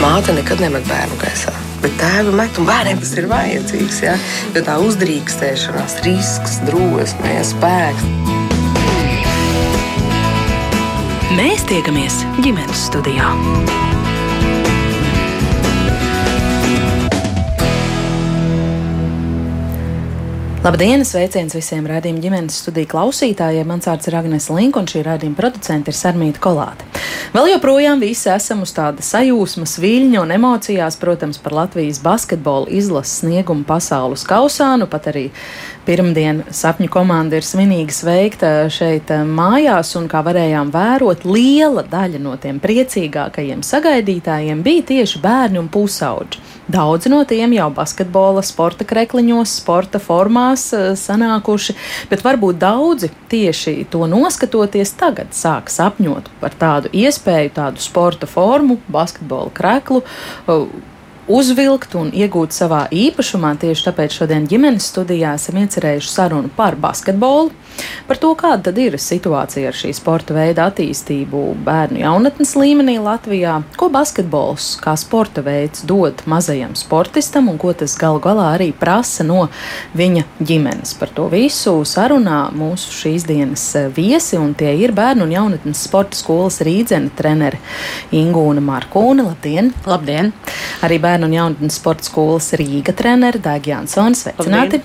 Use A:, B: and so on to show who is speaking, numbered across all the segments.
A: Māte nekad nemet bērnu gaisā. Bet tēva met un bērniem tas ir vajadzīgs. Ja? Jo tā uzdrīkstēšanās, risks, drosme, spēks.
B: Mēs tiekamies ģimenes studijā.
C: Labdien, sveiciens visiem rādījuma ģimenes studiju klausītājiem. Mans vārds ir Agnēs Linka, un šī rādījuma producente ir Sarmīta Kolāte. Vēl joprojām visi esam uz tāda sajūsmas, viļņa un emocijās, protams, par Latvijas basketbola izlases sniegumu pasaules kausā. Nu, pat arī pirmdien sapņu komanda ir svinīgi sveikta šeit eh, mājās, un kā varējām vērot, liela daļa no tiem priecīgākajiem sagaidītājiem bija tieši bērni un pusauģi. Daudzi no tiem jau basketbola, sporta krekliņos, sporta formās eh, sanākuši, bet varbūt daudzi tieši to noskatoties tagad sāk sapņot par tādu iespēju, tādu sporta formu, basketbola kreklu eh, uzvilkt un iegūt savā īpašumā. Tieši tāpēc šodien ģimenes studijā esam iecerējuši sarunu par basketbolu, par to, kāda ir situācija ar šī sporta veida attīstību bērnu jaunatnes līmenī Latvijā, ko basketbols kā sporta veids dod mazajam sportistam un ko tas galu galā arī prasa no viņa ģimenes. Par to visu sarunā mūsu šīs dienas viesi, un tie ir bērnu un jaunatnes sporta skolas rīdzena treneri Ingūna Markūna. Labdien!
D: Labdien!
C: Arī bērnu bērnu un jaunatnes sporta skolas Rīga treneri Dāgi Jansons. Sveicināti!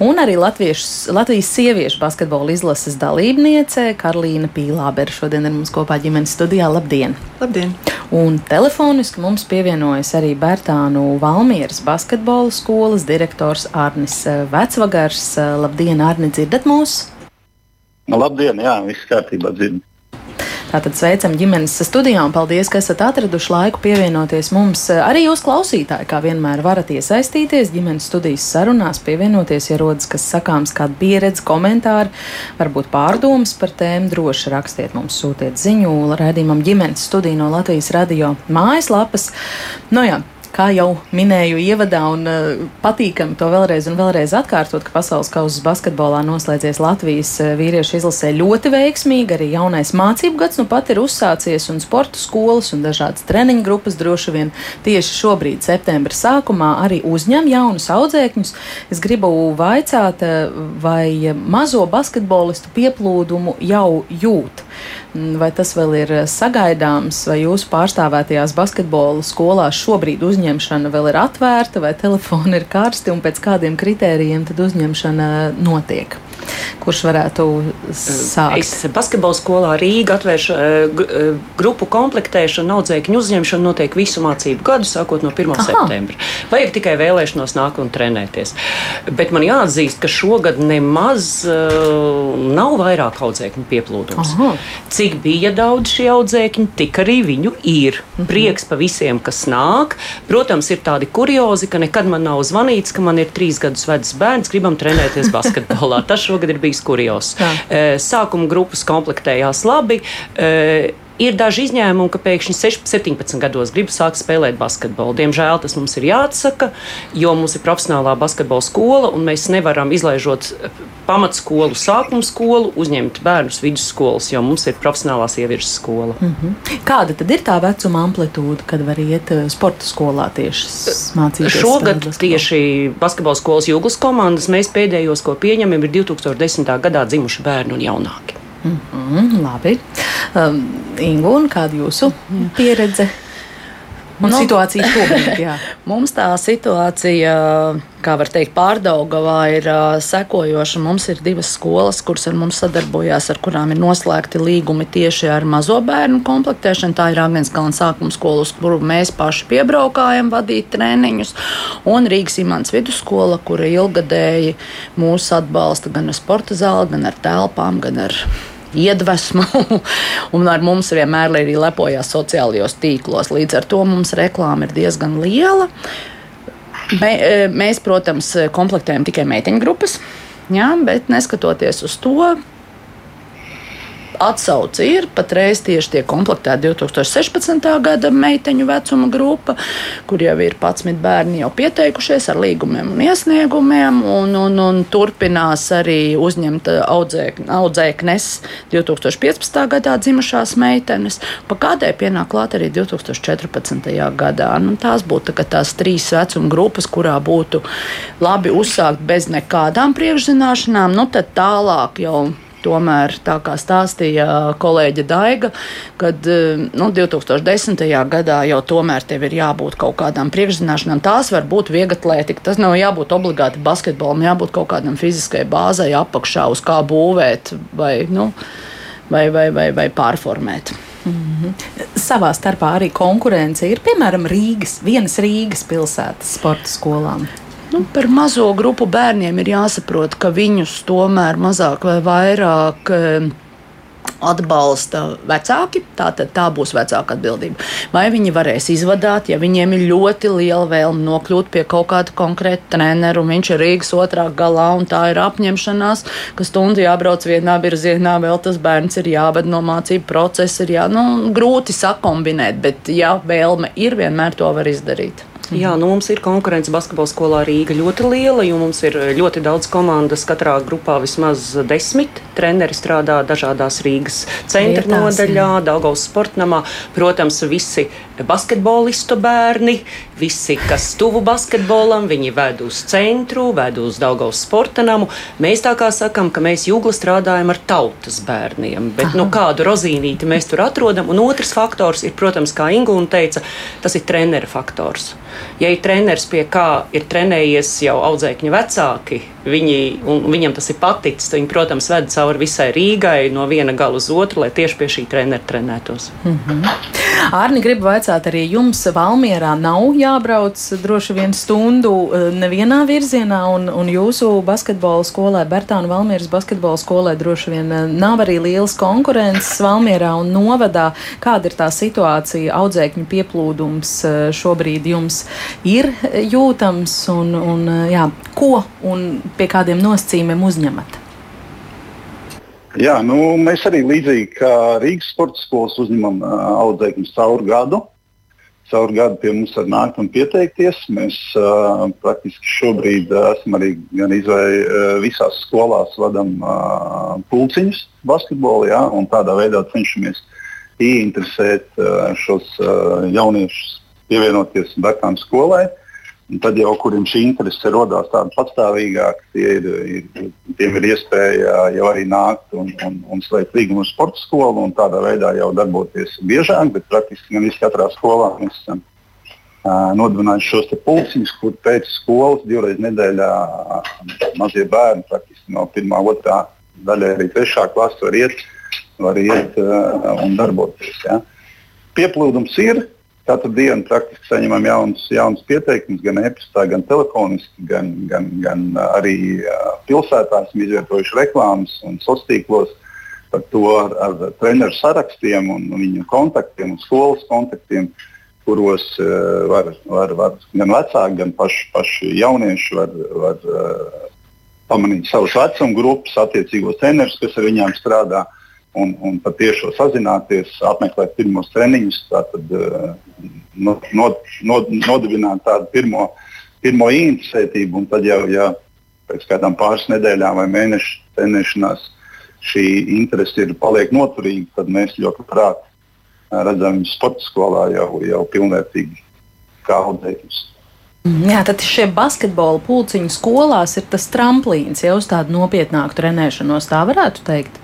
C: Un arī Latviešu, Latvijas sieviešu basketbola izlases dalībniece Karolīna Pīlābera šodien ir mums kopā ģimenes studijā. Labdien!
E: Labdien!
C: Un telefoniski mums pievienojas arī Bērtānu Valmieras basketbola skolas direktors Arnis Vecvagars. Labdien, Arni, dzirdat mūs?
F: Labdien, jā, viss kārtībā dzirdat.
C: Tātad sveicam ģimenes studijā un paldies, ka esat atraduši laiku pievienoties mums. Arī jūs klausītāji, kā vienmēr, varat iesaistīties ģimenes studijas sarunās, pievienoties, ja rodas kas sakāms, kāda pieredze, komentāri, varbūt pārdomas par tēmu, droši rakstiet mums, sūtiet ziņu raidījumam ģimenes studiju no Latvijas radio mājaslapas. No nu jā, kā jau minēju ievadā, un uh, patīkami to vēlreiz un vēlreiz atkārtot, ka pasaules kausa basketbolā noslēdzies Latvijas uh, vīriešu izlasē ļoti veiksmīgi. Arī jaunais mācību gads nu pat ir uzsācies, un sporta skolas un dažādas treniņu grupas droši vien tieši šobrīd, septembra sākumā, arī uzņem jaunus audzēkņus. Es gribu vaicāt, uh, vai mazo basketbolistu pieplūdumu jau jūt. Vai tas vēl ir sagaidāms, vai jūsu pārstāvētajās basketbola skolās šobrīd uzņemšana vēl ir atvērta, vai telefoni ir karsti un pēc kādiem kritērijiem tad uzņemšana notiek? Kurš varētu sākt?
D: Es basketbola skolā Rīgā atvēršu eh, eh, grupu komplektēšanu, audzēkņu uzņemšanu notiek visu mācību gadu, sākot no 1. Aha. septembra. Vajag tikai vēlēšanos nākt un trenēties. Bet man jāatzīst, ka šogad nemaz uh, nav vairāk audzēkņu pieplūdums. Aha. Cik bija daudz šie audzēkņi, tik arī viņu ir. Mhm. Prieks pa visiem, kas nāk. Protams, ir tādi kuriozi, ka nekad man nav zvanīts, ka man ir trīs gadus vecs bērns, gribam trenēties basketbolā. Tas šogad ir bijis kurjos. Sākuma grupas komplektējās labi. Ir daži izņēmumi, ka pēkšņi 17 gados grib sākt spēlēt basketbolu. Diemžēl tas mums ir jāatsaka, jo mums ir profesionālā basketbola skola, un mēs nevaram izlaižot pamatskolu, sākuma skolu, uzņemt bērnus vidusskolas, jo mums ir profesionālā sieviešu skola. Mm
C: -hmm. Kāda tad ir tā vecuma amplitūda, kad var iet eh, sporta skolā tieši mācīties?
D: Šogad tieši basketbola skolas jūglas komandas mēs pēdējos, ko pieņemam, ir 2010. gadā dzimuši bērni un jaunāki.
C: Mm -hmm, labi. Um, Ingu, kāda jūsu pieredze? Un nu, situācija šobrīd, jā.
E: mums tā situācija, kā var teikt, pārdaugavā ir uh, sekojoša. Mums ir divas skolas, kuras ar mums sadarbojās, ar kurām ir noslēgti līgumi tieši ar mazo bērnu komplektēšanu. Tā ir Agneskalna sākuma skola, uz kuru mēs paši piebraukājam vadīt treniņus, un Rīgas imants vidusskola, kura ilgadēji mūs atbalsta gan ar sporta zāli, gan ar telpām, gan ar iedvesmu, un ar mums vienmēr arī lepojās sociālajos tīklos. Līdz ar to mums reklāma ir diezgan liela. Mē, e, mēs, protams, komplektējam tikai meiteņu grupas, jā, bet neskatoties uz to, atsauce ir. Patreiz tieši tiek komplektēta 2016. gada meiteņu vecuma grupa, kur jau ir 11 bērni jau pieteikušies ar līgumiem un iesniegumiem, un, un, un turpinās arī uzņemt audzēk, audzēknes 2015. gadā dzimušās meitenes. Pa kādai pienāk klāt arī 2014. gadā. Nu, tās būtu tā tās trīs vecuma grupas, kurā būtu labi uzsākt bez nekādām priekšzināšanām, nu tad tālāk jau Tomēr, tā kā stāstīja kolēģe Daiga, kad nu, 2010. gadā jau tomēr tev ir jābūt kaut kādām priekšzināšanām. Tās var būt vieglatlētika, tas nav jābūt obligāti basketbolam, jābūt kaut kādam fiziskai bāzai apakšā, uz kā būvēt vai, nu, vai, vai, vai, vai pārformēt. Mm
C: -hmm. Savā starpā arī konkurence ir piemēram Rīgas, vienas Rīgas pilsētas sporta skolām.
E: Nu, par mazo grupu bērniem ir jāsaprot, ka viņus tomēr mazāk vai vairāk atbalsta vecāki. Tātad tā būs vecāka atbildība. Vai viņi varēs izvadīt, ja viņiem ir ļoti liela vēlme nokļūt pie kaut kāda konkrēta treneru, un viņš ir Rīgas otrā galā, un tā ir apņemšanās, ka stundu jābrauc vienā virzienā, vēl tas bērns ir jāved no mācību procesa. Ir jā, nu, grūti sakombinēt, bet ja vēlme ir, vienmēr to var izdarīt.
D: Jā, nu mums ir konkurence basketbola skolā Rīga ļoti liela, jo mums ir ļoti daudz komandas. Katrā grupā vismaz desmit treneri strādā dažādās Rīgas centra Vietās, nodaļā, Daugaus sportnamā. Protams, visi basketbolistu bērni, visi, kas tuvu basketbolam, viņi ved uz centru, ved uz Daugaus sporta namu. Mēs tā kā sakam, ka mēs jūgla strādājam ar tautas bērniem, bet nu, Aha. nu, kādu rozīnīti mēs tur atrodam. Un otrs faktors ir, protams, kā Ingūna teica, tas ir trenera faktors. Ja ir treneris, pie kā ir trenējies jau audzēkņu vecāki, viņi, viņam tas ir paticis, viņi, protams, ved cauri visai Rīgai no viena gala uz otru, lai tieši pie šī trenera trenētos. Mm
C: -hmm. Arni, gribu vaicāt, arī jums Valmierā nav jābrauc droši vien stundu eh, nevienā virzienā, un, un jūsu basketbola skolē, Bertāna Valmieras basketbola skolē, droši vien eh, nav arī lielas konkurences Valmierā un novadā. Kāda ir tā situācija, audzēkņu pieplūdums eh, šobrīd jums ir jūtams un, un jā, ko un pie kādiem nosacījumiem uzņemat?
F: Jā, nu, mēs arī līdzīgi kā Rīgas sporta skolas uzņemam uh, audzēkņus caur gadu. Caur gadu pie mums var nākt un pieteikties. Mēs uh, praktiski šobrīd uh, esam arī gan izvēlējušies uh, visās skolās vadām uh, pulciņus basketbolā, ja, un tādā veidā cenšamies ieinteresēt uh, šos uh, jauniešus pievienoties Bērtānu skolai. Un tad jau, kuriem šī interese radās tāda patstāvīgāka, tie ir, ir, tiem ir iespēja jau arī nākt un, un, un slēgt līgumu ar sporta skolu un tādā veidā jau darboties biežāk, bet praktiski gan katrā skolā mēs esam uh, nodibinājuši šos pulciņus, kur pēc skolas divreiz nedēļā mazie bērni praktiski no 1. un 2. daļai arī 3. klases var iet, var iet uh, un darboties. Ja. Pieplūdums ir, Katru dienu praktiski saņemam jaunus, jaunus pieteikumus, gan e-pastā, gan telefoniski, gan, gan, gan arī pilsētā esam izvietojuši reklāmas un sociālos tīklos par to ar, ar treneru sarakstiem un, un viņu kontaktiem un skolas kontaktiem, kuros uh, var, var, var gan vecāki, gan paši, paši jaunieši var, var uh, pamanīt savus vecuma grupas, attiecīgos trenerus, kas ar viņiem strādā. Uh, un, un patiešām sazināties, apmeklēt pirmos treniņus, tātad uh, no, no, no, nodibināt tādu pirmo, pirmo interesētību. Tad jau, ja pēc kādām pāris nedēļām vai mēnešu trenēšanās šī interese ir paliek noturīga, tad mēs ļoti labprāt uh, redzam viņu sporta skolā jau, jau pilnvērtīgi kā audzēkņus.
C: Jā, tad šie basketbola pulciņu skolās ir tas tramplīns jau uz tādu nopietnāku trenēšanos, tā varētu teikt.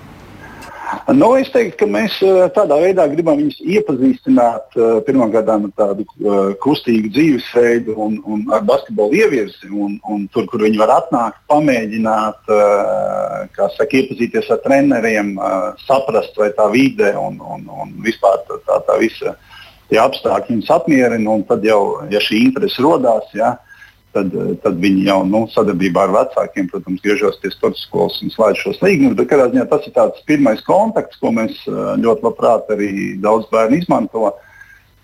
F: Nu, es teiktu, ka mēs eh, tādā veidā gribam viņus iepazīstināt eh, pirmkārt ar tādu eh, kustīgu dzīvesveidu un, un ar basketbolu ievirzi. Un, un tur, kur viņi var atnākt, pamēģināt, saka, iepazīties ar treneriem, saprast, vai tā vide un, un, un vispār tā, tā visa tie apstākļi viņus apmierina. Tad jau, ja šī interese rodās, ja, tad, tad viņi jau nu, sadarbībā ar vecākiem, protams, griežas pie sporta skolas un slēdz šos līgumus. Bet kādā ziņā tas ir tāds pirmais kontakts, ko mēs ļoti labprāt arī daudz bērnu izmanto.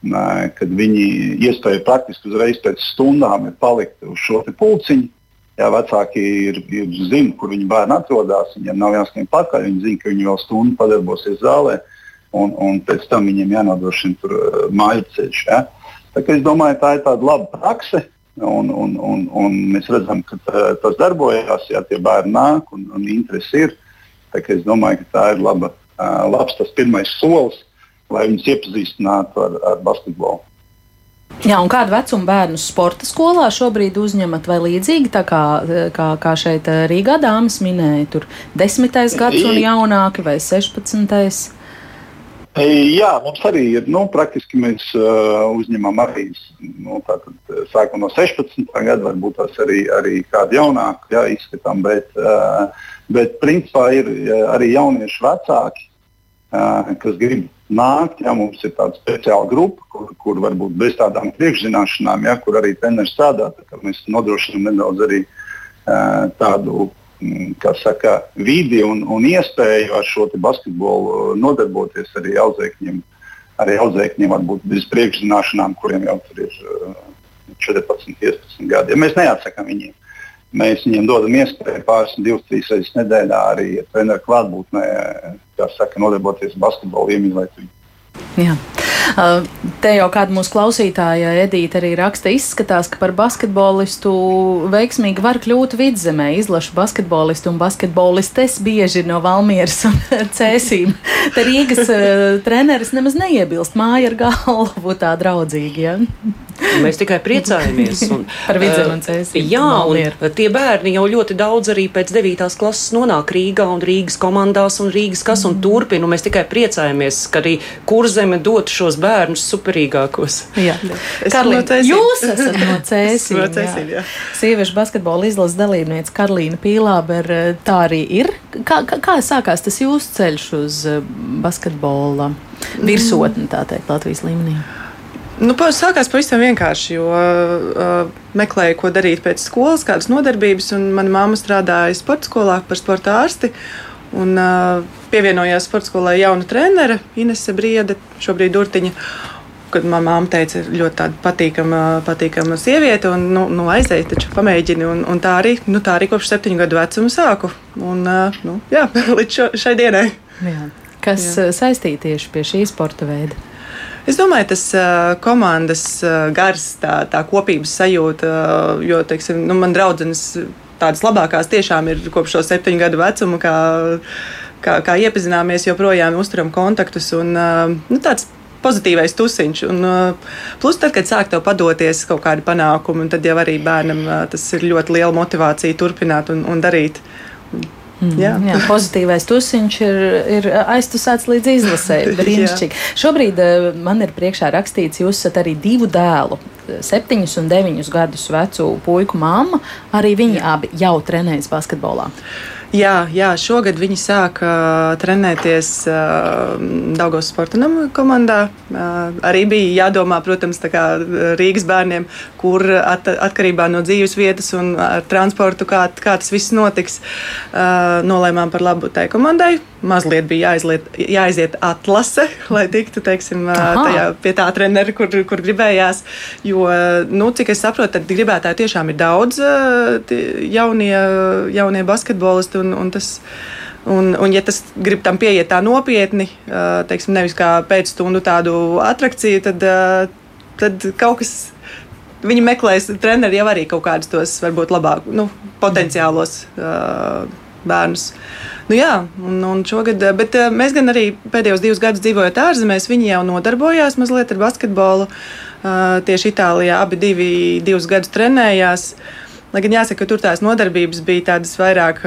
F: Kad viņi iespēja praktiski uzreiz pēc stundām ir palikt uz šo pulciņu, Jā, vecāki ir, ir zina, kur viņa bērni atrodas. Viņiem nav jāskrien pakaļ. Viņi zina, ka viņi vēl stundu padarbosies zālē, un, un pēc tam viņiem jānodrošina tur uh, māju ceļš. Ja? Tā, es domāju, tā ir tāda laba prakse. Un, un, un, un mēs redzam, ka tā, tas darbojas, ja tie bērni nāk un, un interesi ir. Tā, es domāju, ka tā ir laba, labs tas pirmais solis, lai viņus iepazīstinātu ar, ar basketbolu.
C: Jā, un kādu vecumu bērnu sporta skolā šobrīd uzņemat vai līdzīgi, tā kā, kā, kā šeit Rīgā dāmas minēja, tur desmitais gads un jaunāki vai sešpadsmitais?
F: Jā, mums arī ir, nu, praktiski mēs uh, uzņemam arī, nu, sākam no 16. gada, varbūt tās arī, arī kādu jaunāku, jā, izskatām, bet, uh, bet principā ir arī jaunieši vecāki, uh, kas grib nākt. Ja, mums ir tāda speciāla grupa, kur, kur varbūt bez tādām priekšzināšanām, ja, kur arī treneris strādā. Mēs nodrošinām nedaudz arī uh, tādu saka, vidi un, un iespēju ar šo basketbolu nodarboties arī audzēkņiem. Arī audzēkņiem varbūt bez priekšzināšanām, kuriem jau tur ir uh, 14, 15 gadi. Ja mēs neatsakām viņiem. Mēs viņiem dodam iespēju pāris, divas, trīs reizes nedēļā arī treneru klātbūtnē, kā saka, nodarboties basketbolu, iemīlēt viņu.
C: Jā. Te jau kāda mūsu klausītāja Edīte arī raksta, izskatās, ka par basketbolistu veiksmīgi var kļūt vidzemē. Izlašu basketbolistu un basketbolistes bieži no Valmieras un Cēsīm. Te Rīgas treneris nemaz neiebilst, māja ar galvu tā draudzīgi. Ja?
D: Mēs tikai priecājamies. Un,
C: par vidzemu un cēsīm.
D: Jā, un tie bērni jau ļoti daudz arī pēc 9. klases nonāk Rīgā un Rīgas komandās un Rīgas kas un turpina. Mēs tikai priecājamies, ka arī kurzeme dod šos bērnus superīgākos.
C: Jā, Karlīna, jūs esat no cēsīm. no. Sieviešu basketbola izlases dalībniece Karlīna Pīlāber, tā arī ir. Kā, kā, kā sākās tas jūsu ceļš uz basketbola virsotni, tā teikt, Latvijas līmenī?
G: Nu, sākās pavisam vienkārši, jo uh, meklēju, ko darīt pēc skolas, kādas nodarbības. Mana mamma strādāja sporta skolā par sporta ārsti. Un, uh, pievienojās sporta skolai jauna trenere, Inese Briede, šobrīd Urtiņa. Kad māte teica, ļoti patīkama, patīkama sieviete, un nu, nu, aizēja, taču pamēģini. Un, un tā, arī, nu, tā arī kopš septiņu gadu vecuma sāku. Un, nu, jā, līdz šo, šai dienai.
C: Jā. Kas jā. saistīti tieši pie šī sporta veida?
G: Es domāju, tas uh, komandas uh, gars, tā, tā kopības sajūta, uh, jo, teiksim, nu, man draudzenes tādas labākās tiešām ir kopš šo septiņu gadu vecuma, kā, kā, kā iepazināmies, joprojām uzturam kontaktus. Un, uh, nu, tāds pozitīvais tusiņš. Un, uh, plus, tad, kad sāk tev padoties kaut kādi panākumi, tad jau arī bērnam uh, tas ir ļoti liela motivācija turpināt un, un darīt.
C: Mm, jā. jā, pozitīvais tusiņš ir, ir aiztusēts līdz izlasēji. Brīnišķīgi. Šobrīd man ir priekšā rakstīts, jūs esat arī divu dēlu, septiņus un deviņus gadus vecu puiku mamma. Arī viņi jā. abi jau trenējas basketbolā.
G: Jā, jā, šogad viņi sāka uh, trenēties uh, Daugos sporta nama komandā. Uh, arī bija jādomā, protams, kā Rīgas bērniem, kur at, atkarībā no dzīves vietas un transportu, kā, kā tas viss notiks. Uh, nolēmām par labu tai komandai. Mazliet bija jāizliet, jāiziet atlase, lai tiktu teiksim, tajā, pie tā trenera, kur, kur gribējās. Jo, nu, cik es saprotu, tad gribētāji tiešām ir daudz jaunie, jaunie basketbolisti Un, un tas, un, un, ja tas grib tam pieiet tā nopietni, teiksim, nevis kā pēcstundu tādu atrakciju, tad, tad kaut kas. Viņi meklēs treneri jau arī kaut kādus tos varbūt labāk, nu, potenciālos uh, bērnus. Nu, jā, un, un šogad, bet uh, mēs gan arī pēdējos divus gadus dzīvojot ārzemēs, viņi jau nodarbojās mazliet ar basketbolu. Uh, tieši Itālijā abi divi, divus gadus trenējās. Uh, Lai gan jāsaka, ka tur tās nodarbības bija tādas vairāk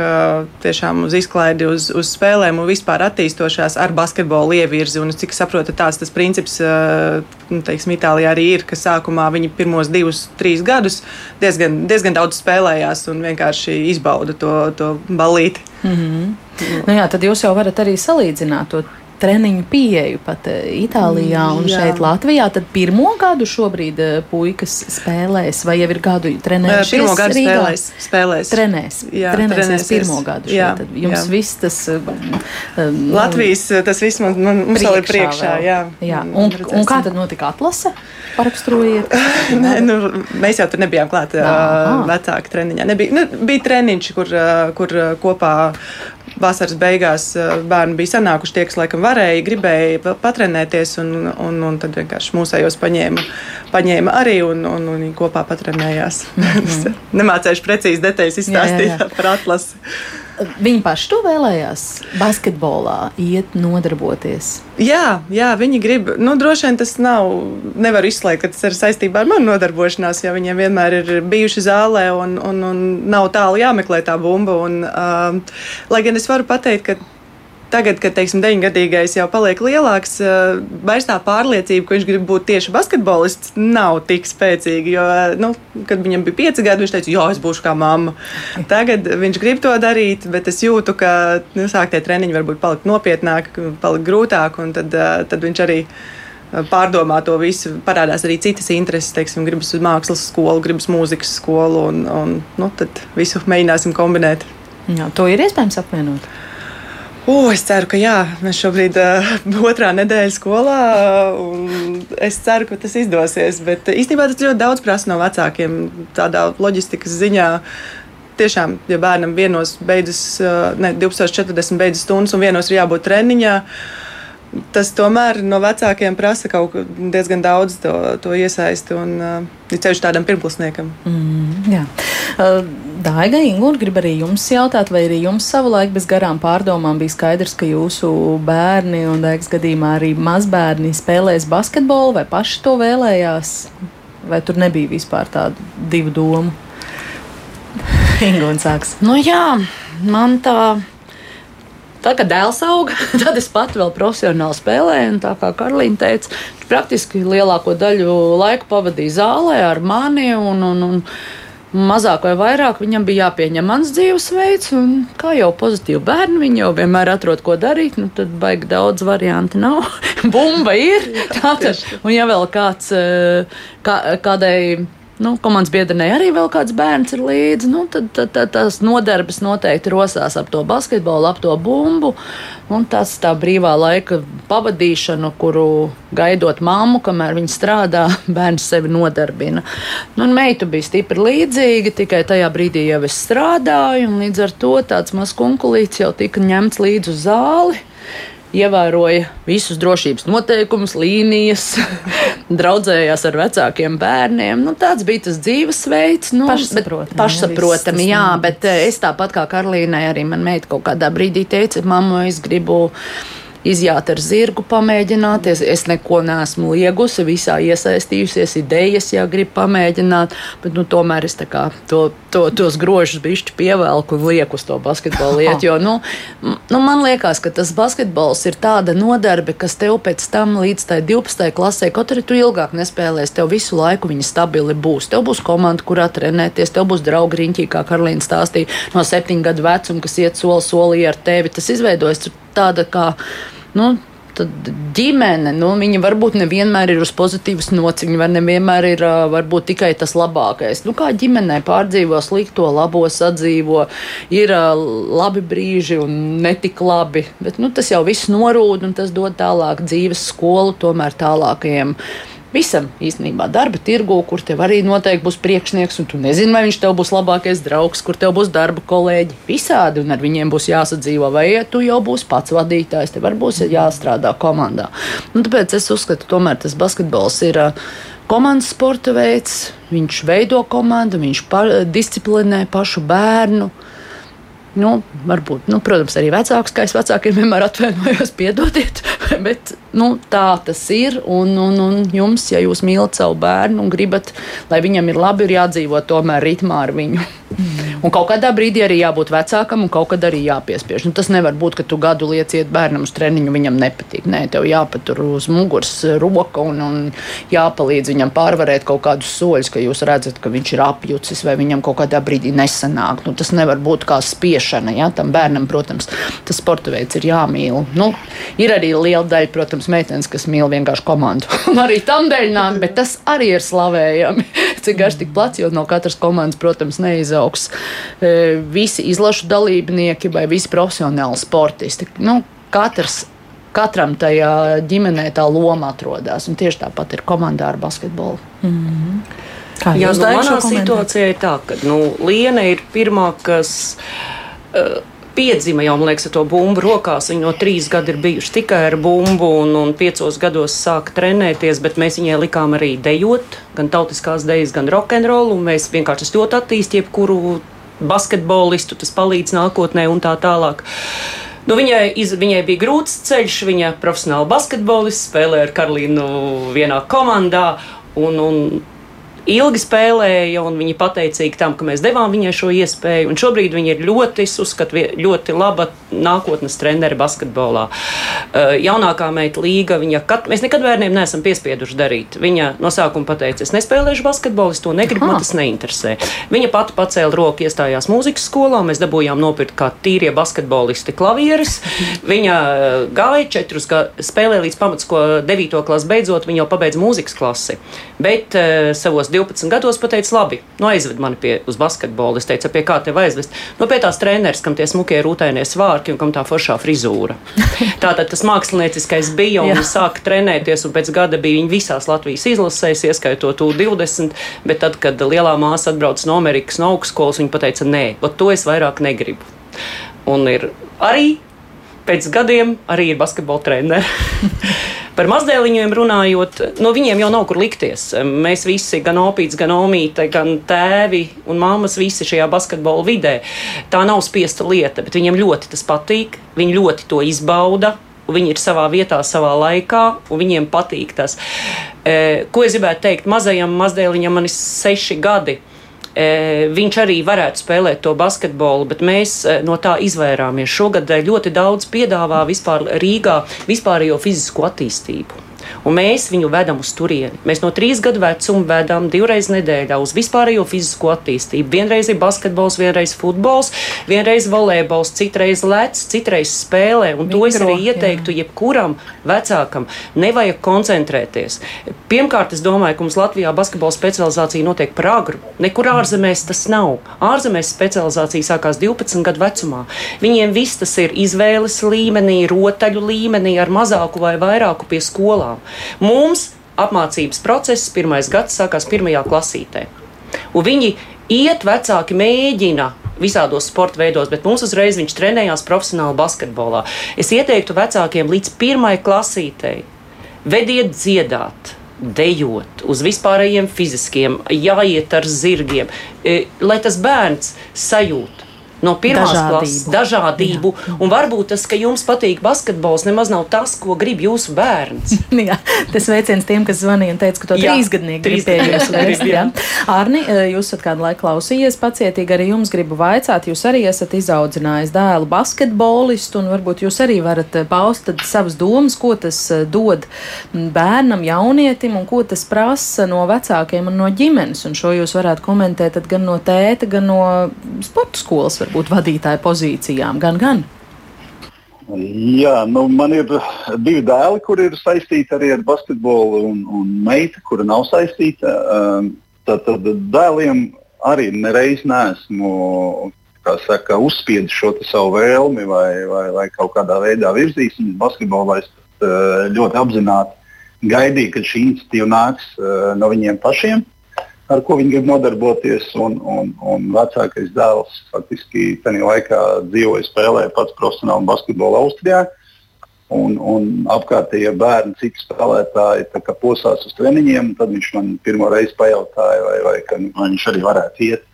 G: tiešām uz izklaidi, uz, uz spēlēm un vispār attīstošās ar basketbolu ievirzi. Un, cik saprotu, tāds tas princips, nu, teiksim, Itālijā arī ir, ka sākumā viņi pirmos divus, trīs gadus diezgan, diezgan daudz spēlējās un vienkārši izbauda to, to balīti.
C: Mm -hmm. Nu jā, tad jūs jau varat arī salīdzināt to treniņu pieeju pat eh, Itālijā un
G: Jā.
C: šeit Latvijā. Tad pirmo gadu šobrīd eh, puikas spēlēs, vai jau ir gadu trenējušies?
G: Pirmo gadu
C: Rīgā?
G: spēlēs. spēlēs.
C: Trenēs,
G: Jā,
C: trenēsies pirmo gadu.
G: Jā,
C: šeit. Tad jums
G: jā.
C: viss tas um,
G: Latvijas tas viss man, man, mums vēl ir priekšā.
C: vēl.
G: Jā,
C: jā.
G: Un
C: Un,
G: redzēsim.
C: un kā tad notika atlase? Paraksturojiet.
G: Nē, nu, mēs jau tur nebijām klāti
C: Aha.
G: uh, vecāki treniņā. Nebija, nu, bija treniņš, kur, kur kopā vasaras beigās uh, bērni bija sanākuši tie, kas laikam varēja, gribēja pa- patrenēties, un, un, un tad vienkārši mūsējos paņēma, paņēma arī, un, un, un kopā patrenējās. Nemācējuši precīzi detaļas izstāstīt
C: Jā, jā, jā.
G: par atlasi.
C: Viņi paši to vēlējās basketbolā, iet nodarboties.
G: Jā, jā, viņi grib. Nu, droši vien tas nav. Nevar izslēgt, ka tas ir saistībā ar manu nodarbošanos, jo viņiem vienmēr ir bijuši zālē un, un, un nav tālu jāmeklē tā bumba. Un, uh, lai gan es varu pateikt, ka tagad, kad teiksim, deviņgadīgais jau paliek lielāks, uh, vairs tā pārliecība, ka viņš grib būt tieši basketbolists, nav tik spēcīga. Jo, uh, nu, kad viņam bija pieci gadi, viņš teica, jā, es būšu kā mamma. Tagad viņš grib to darīt, bet es jūtu, ka nu, sāktie treniņi varbūt palikt nopietnāki, palikt grūtāk, un tad, uh, tad viņš arī pārdomā to visu. Parādās arī citas intereses, teiksim, gribas uz mākslas skolu, gribas mūzikas skolu, un, un nu, tad visu mēģināsim kombinēt.
C: Jā, to ir iespējams apvienot.
G: O, es ceru, ka jā, mēs šobrīd uh, otrā nedēļa skolā. Uh, es ceru, ka tas izdosies. Bet uh, īstenībā tas ļoti daudz prasa no vecākiem. Tādā loģistikas ziņā tiešām, ja bērnam vienos beidzas, uh, ne, 12.40 beidzas stundas un vienos ir jābūt treniņā. Tas tomēr no vecākiem prasa kaut ko diezgan daudz to, to iesaisti un uh, ir ceļš tādam pirmklasniekam.
C: Mm, jā. Uh, Daiga, Ingūna, grib arī jums jautāt, vai arī jums savulaik bez garām pārdomām bija skaidrs, ka jūsu bērni un Daigas gadījumā arī mazbērni spēlēs basketbolu, vai paši to vēlējās, vai tur nebija vispār tādu divu domu? Ingūna sāks.
E: Nu, jā, man tā. Tā kā dēls auga, tad es pati vēl profesionāli spēlēju. un Tā kā Karolīna teica, viņš praktiski lielāko daļu laika pavadīja zālē ar mani. Un, un, un mazāk vai vairāk viņam bija jāpieņem mans dzīvesveids. un Kā jau pozitīvi bērni, viņi jau vienmēr atrod, ko darīt. Nu, tad baigi daudz variantu nav. Bumba ir. Tātad, un ja vēl kāds eh, kā, kādai nu, komandas biedrenei arī vēl kāds bērns ir līdzi, nu, tad, tad, tad tās nodarbes noteikti rosās ap to basketbolu, ap to bumbu. Un tas tā brīvā laika pavadīšana, kuru gaidot mammu, kamēr viņa strādā, bērns sevi nodarbina. Nu, meitu bija stipri līdzīga, tikai tajā brīdī jau es strādāju, un līdz ar to tāds mazs kunkulīts jau tika ņemts līdzi uz zāli ievēroja visus drošības noteikumus, līnijas, draudzējās ar vecākiem bērniem. Nu, tāds bija tas dzīvesveids. Nu,
C: Pašsaprotami,
E: bet- Pašsaprotami,
C: jā,
E: bet eh, es tāpat kā Karolīnai, arī man meita kaut kādā brīdī teica, mamma, es gribu. Izjāt ar zirgu, pamēģināties. Es neko neesmu liegusi, visā iesaistījusies, idejas, ja gribu pamēģināt, bet nu, tomēr es kā to, to, tos grožus bišķi pievelku un lieku uz to basketbolu lietu. Jo, nu, nu, man liekas, ka tas basketbols ir tāda nodarbe, kas tev pēc tam līdz tai 12. klasē, kaut arī tu ilgāk nespēlēsi, tev visu laiku viņa stabili būs. Tev būs komanda, kurā trenēties, tev būs draugi riņķī, kā Karolīna stāstīja, no septiņu gadu vecuma, kas iet soli solī ar tevi. Tas izveidojas tāda kā. Nu, Tad ģimene, nu, viņa varbūt nevienmēr ir uz pozitīvas nots, viņa var nevienmēr ir varbūt tikai tas labākais. Nu, kā ģimenē pārdzīvo slikto, labo sadzīvo, ir labi brīži un netik labi, bet nu, tas jau viss norūd un tas dod tālāk dzīves skolu tomēr tālākajiem. Visam īstenībā darba tirgu, kur tev arī noteikti būs priekšnieks, un tu nezini, vai viņš tev būs labākais draugs, kur tev būs darba kolēģi. Visādi, un ar viņiem būs jāsadzīvo, vai ja tu jau būsi pats vadītājs, tev arī būs jāstrādā komandā. Un tāpēc es uzskatu, ka tomēr tas basketbols ir. ā, Komandas sporta veids, viņš veido komandu, viņš pa, disciplinē pašu bērnu. Nu, varbūt, nu, protams, arī vecāks, kā es vecākiem vienmēr atvainojos, piedodiet, bet nu, tā tas ir. Un, un, un jums, ja jūs mīlat savu bērnu un gribat, lai viņam ir labi, ir jādzīvot tomēr ritmā ar viņu. Un kaut kādā brīdī arī jābūt vecākam, un kaut kad arī jāpiespiež. Nu, tas nevar būt, ka tu gadu lieciet bērnam uz treniņu, viņam nepatīk. Nē, tev jāpatur uz muguras roka un, un jāpalīdz viņam pārvarēt kaut kādus soļus, ka jūs redzat, ka viņš ir apjucis vai viņam kaut kādā brīdī nesanāk. Nu, tas nevar būt kā spiešana. Ja? Tam bērnam, protams, tas sporta veids ir jāmīl. Nu, ir arī liela daļa, protams, meitenes, kas mīl vienkārši komandu. un arī tam dēļ nāk, bet tas arī ir slavējami. Cik garš, tik plats, jo no katras komandas, protams, neizaugs visi izlašu dalībnieki vai visi profesionāli sportisti. Nu, katrs katram tajā ģimenē tā loma atrodas. Un tieši tāpat ir komandā ar basketbolu. Mm -hmm.
D: Kā Jā, nu, manā situācijā ir tā, ka nu, Liena ir pirmā, kas. Uh, piedzima jau, man liekas, ar to bumbu rokās. Viņa no trīs gadu ir bijuši tikai ar bumbu, un, un piecos gados sāka trenēties, bet mēs viņai likām arī dejot, gan tautiskās dejas, gan rokenrolu. Mēs vienkārši ļoti attīstījām jebkuru basketbolistu, tas palīdz nākotnē un tā tālāk. Nu, viņai, iz, viņai bija grūts ceļš, viņa profesionāli basketbolists, spēlēja ar Karolīnu vienā komandā. Un, un ilgi spēlēja, un viņa pateicīga tam, ka mēs devām viņai šo iespēju. Un šobrīd viņa ir ļoti, uzskatu, ļoti laba nākotnes trenere basketbolā. Uh, jaunākā meita līga, viņa kat, mēs nekad bērniem neesam piespieduši darīt. Viņa no sākuma pateica, es nespēlēšu basketbolu, es to negribu, man tas neinteresē. Viņa pati pacēla roku, iestājās mūzikas skolā, mēs dabūjām nopirkt kā tīrie basketbolisti klavieres. Viņa uh, gāja četrus, spēlēja līdz pamatsko devīto klasu beidzot, viņa jau pabeidza mūzikas klasi. Bet uh, savos 12 gados pateica, labi, nu aizved mani pie, uz basketbolu. Es teicu, pie kā tev aizvest? Nu, pie tās treneris, kam tie smukie rūtainie svārki un kam tā foršā frizūra. Tātad tas mākslinieckais bija un viņš sāka trenēties, un pēc gada bija viņa visās Latvijas izlasēs, ieskaitot U20, bet tad, kad lielā māsa atbrauca no Amerikas no augstskolas, viņa pateica, nē, to es vairāk negribu. Un ir arī pēc gadiem arī ir basketbola treneri. Par mazdēliņiem runājot, no viņiem jau nav kur likties. Mēs visi, gan opīts, gan omīte, gan tēvi un mammas, visi šajā basketbola vidē. Tā nav spiesta lieta, bet viņiem ļoti tas patīk. Viņi ļoti to izbauda. Viņi ir savā vietā, savā laikā, un viņiem patīk tas. E, ko es gribētu teikt? Mazajam mazdēliņam man ir seši gadi. Viņš arī varētu spēlēt to basketbolu, bet mēs no tā izvairāmies. Šogad ļoti daudz piedāvā vispār Rīgā vispārējo fizisko attīstību un mēs viņu vedam uz turieni. Mēs no trīs gadu vecuma vedam divreiz nedēļā uz vispārējo fizisko attīstību. Vienreiz ir basketbols, vienreiz futbols, vienreiz volejbols, citreiz lec, citreiz spēlē. Un Mikro, to es arī ieteiktu jā. jebkuram vecākam. Nevajag koncentrēties. Pirmkārt, es domāju, ka mums Latvijā basketbola specializācija notiek par agru. Nekur ārzemēs tas nav. Ārzemēs specializācija sākās 12 gadu vecumā. Viņiem viss tas ir izvēles līmenī, rotaļu līmenī, ar mazāku vai vairāku pie skolām. Mums apmācības process pirmais gads sākās pirmajā klasītē. Un viņi iet, vecāki mēģina visādos sporta veidos, bet mums uzreiz viņš trenējās profesionāli basketbolā. Es ieteiktu vecākiem līdz pirmai klasītei vediet dziedāt. Dejot uz vispārējiem fiziskiem, jāiet ar zirgiem, e, lai tas bērns sajūt, no pirmās dažādību. klases dažādību. Jā. Un varbūt tas, ka jums patīk basketbols, nemaz nav tas, ko grib jūsu bērns.
C: jā, tas veiciens tiem, kas zvanīja un teica, ka to trīsgadnieki grib pie jums vēst. Arni, eh, jūs esat kādu laiku klausījies pacietīgi, arī jums gribu vaicāt, jūs arī esat izaudzinājis dēlu basketbolistu, un varbūt jūs arī varat eh, paust savas domas, ko tas eh, dod bērnam, jaunietim, un ko tas prasa no vecākiem un no ģimenes. Un šo jūs varētu komentēt gan no tēta, gan no sporta skolas varbūt būt vadītāja pozīcijām? Gan, gan.
F: Jā, nu, man ir divi dēli, kuri ir saistīti arī ar basketbolu, un, un meita, kura nav saistīta. Um, tad, tad dēliem arī nereiz nesmu saka, uzspiedis šo savu vēlmi vai, vai, vai kaut kādā veidā virzījis. Basketbolā es uh, ļoti apzināti gaidīju, kad šī iniciatīva nāks uh, no viņiem pašiem ar ko viņi grib nodarboties. Un, un, un vecākais dēls faktiski tajā laikā dzīvoja, spēlēja pats profesionāli basketbolu Austrijā. Un, un apkārtējie bērni, citi spēlētāji posās uz treniņiem. Tad viņš man pirmo reizi pajautāja, vai, vai, vai viņš arī varētu iet.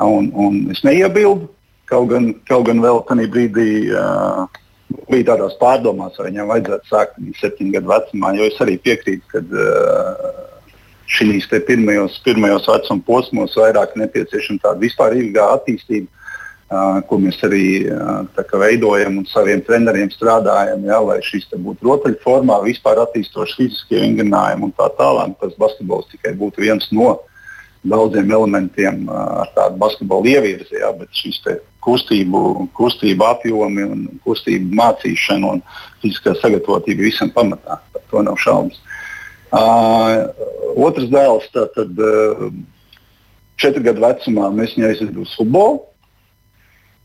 F: Un, un es neiebildu, kaut gan, kaut gan vēl tajā brīdī uh, bija tādās pārdomās, vai viņam vajadzētu sākt septiņu gadu vecumā. Jo es arī piekrītu, ka uh, šīs pirmajos, pirmajos vecuma posmos vairāk nepieciešama tāda vispārīga attīstība, uh, ko mēs arī uh, veidojam un saviem treneriem strādājam, ja, lai šis būtu rotaļformā, vispār attīstošs fiziskie vingrinājumi un tā tālāk. Tas basketbols tikai būtu viens no daudziem elementiem ar tādu basketbolu ievirzi, ja, bet šis kustību, kustību apjomi un kustību mācīšana un fiziskā sagatavotība visam pamatā. Par to nav šaubas. Uh, otrs dēls, tad uh, četru gadu vecumā mēs viņu aizvedām uz futbolu,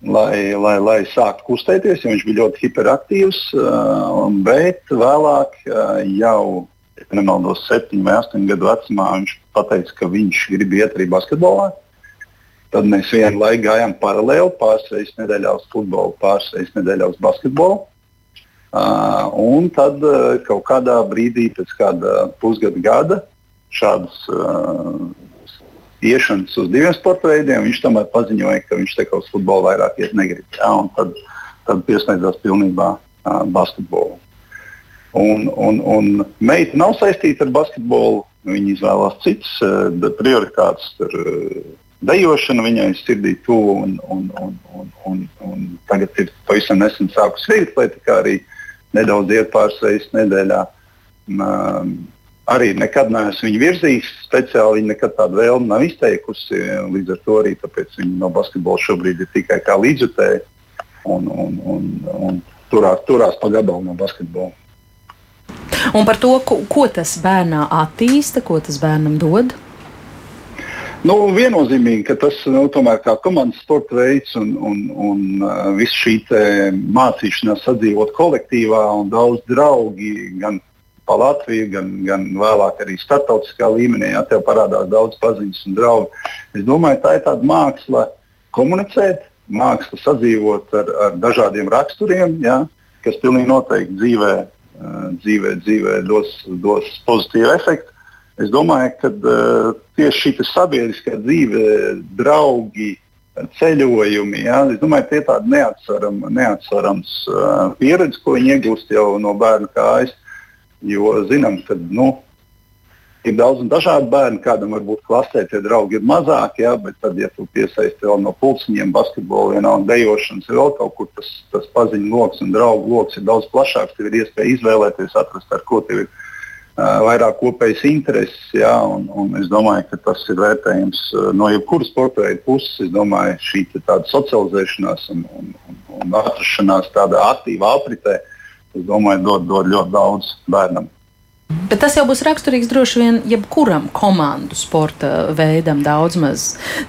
F: lai, lai, lai sāktu kustēties, jo viņš bija ļoti hiperaktīvs. Uh, bet vēlāk, uh, jau nemaldos, septiņu vai astoņu gadu vecumā, viņš teica, ka viņš grib iet arī basketbolā. Tad mēs vienu laiku gājām paralēli, pāris reizes nedēļā uz futbolu, pāris reizes nedēļā uz basketbolu. Uh, un tad uh, kaut kādā brīdī, pēc kāda pusgada gada, šādas uh, iešanas uz diviem sporta veidiem, viņš tomēr paziņoja, ka viņš uz futbolu vairāk iet negrib. Ja, tad, tad pieslēdzās pilnībā uh, basketbolu. Un, un, un meita nav saistīta ar basketbolu. Viņa izvēlās citas uh, prioritātes. Tur, uh, dejošana viņai sirdī tuvu, un, un, un, un, un, un tagad ir pavisam nesen sākusi vieglietlēta, kā arī uh, nedaudz iet pāris reizes nedēļā. Um, arī nekad neesmu viņu virzījis. Speciāli viņa nekad tādu vēlmu nav izteikusi. Līdz ar to arī viņa no basketbola šobrīd ir tikai kā līdzjutēja un, un, un, un turās, turās pa gabalu no basketbola.
C: Un par to, ko, ko tas bērnā attīsta, ko tas bērnam dod?
F: Nu, viennozīmīgi, ka tas nu, tomēr kā komandas sporta veids un, un, un uh, viss šī mācīšanās sadzīvot kolektīvā un daudz draugi gan pa Latviju, gan, gan vēlāk arī starptautiskā līmenī. Jā, tev parādās daudz paziņas un draugu. Es domāju, tā ir tāda māksla komunicēt, māksla sadzīvot ar, ar dažādiem raksturiem, jā, kas pilnīgi noteikti dzīvē, uh, dzīvē, dzīvē dos, dos pozitīvu efektu. Es domāju, ka uh, tieši šī sabiedriskā dzīve, draugi, ceļojumi, ja, domāju, tie ir tādi neatsveram, neatsverams uh, pieredzi, ko viņi iegūst jau no bērna kājas. Jo zinām, ka nu, ir daudz un dažādi bērni, kādam varbūt klasē tie draugi ir mazāki, ja, bet tad, ja tu piesaisti vēl no pulciņiem, basketbolu, vienalga dejošanas, vēl kaut kur tas, tas paziņu lokus un draugu lokus ir daudz plašāks. Tev ir iespēja izvēlēties, atrast, ar ko tev ir vairāk kopējas intereses. Jā, un, un es domāju, ka tas ir vērtējums no jebkuras sporta veida puses. Es domāju, šī socializēšanās un, un, un, un atrašanās tādā aktīvā apritē, es domāju, dod, dod ļoti daudz bērnam.
C: Bet tas jau būs raksturīgs droši vien jebkuram komandu sporta veidam. Daudz maz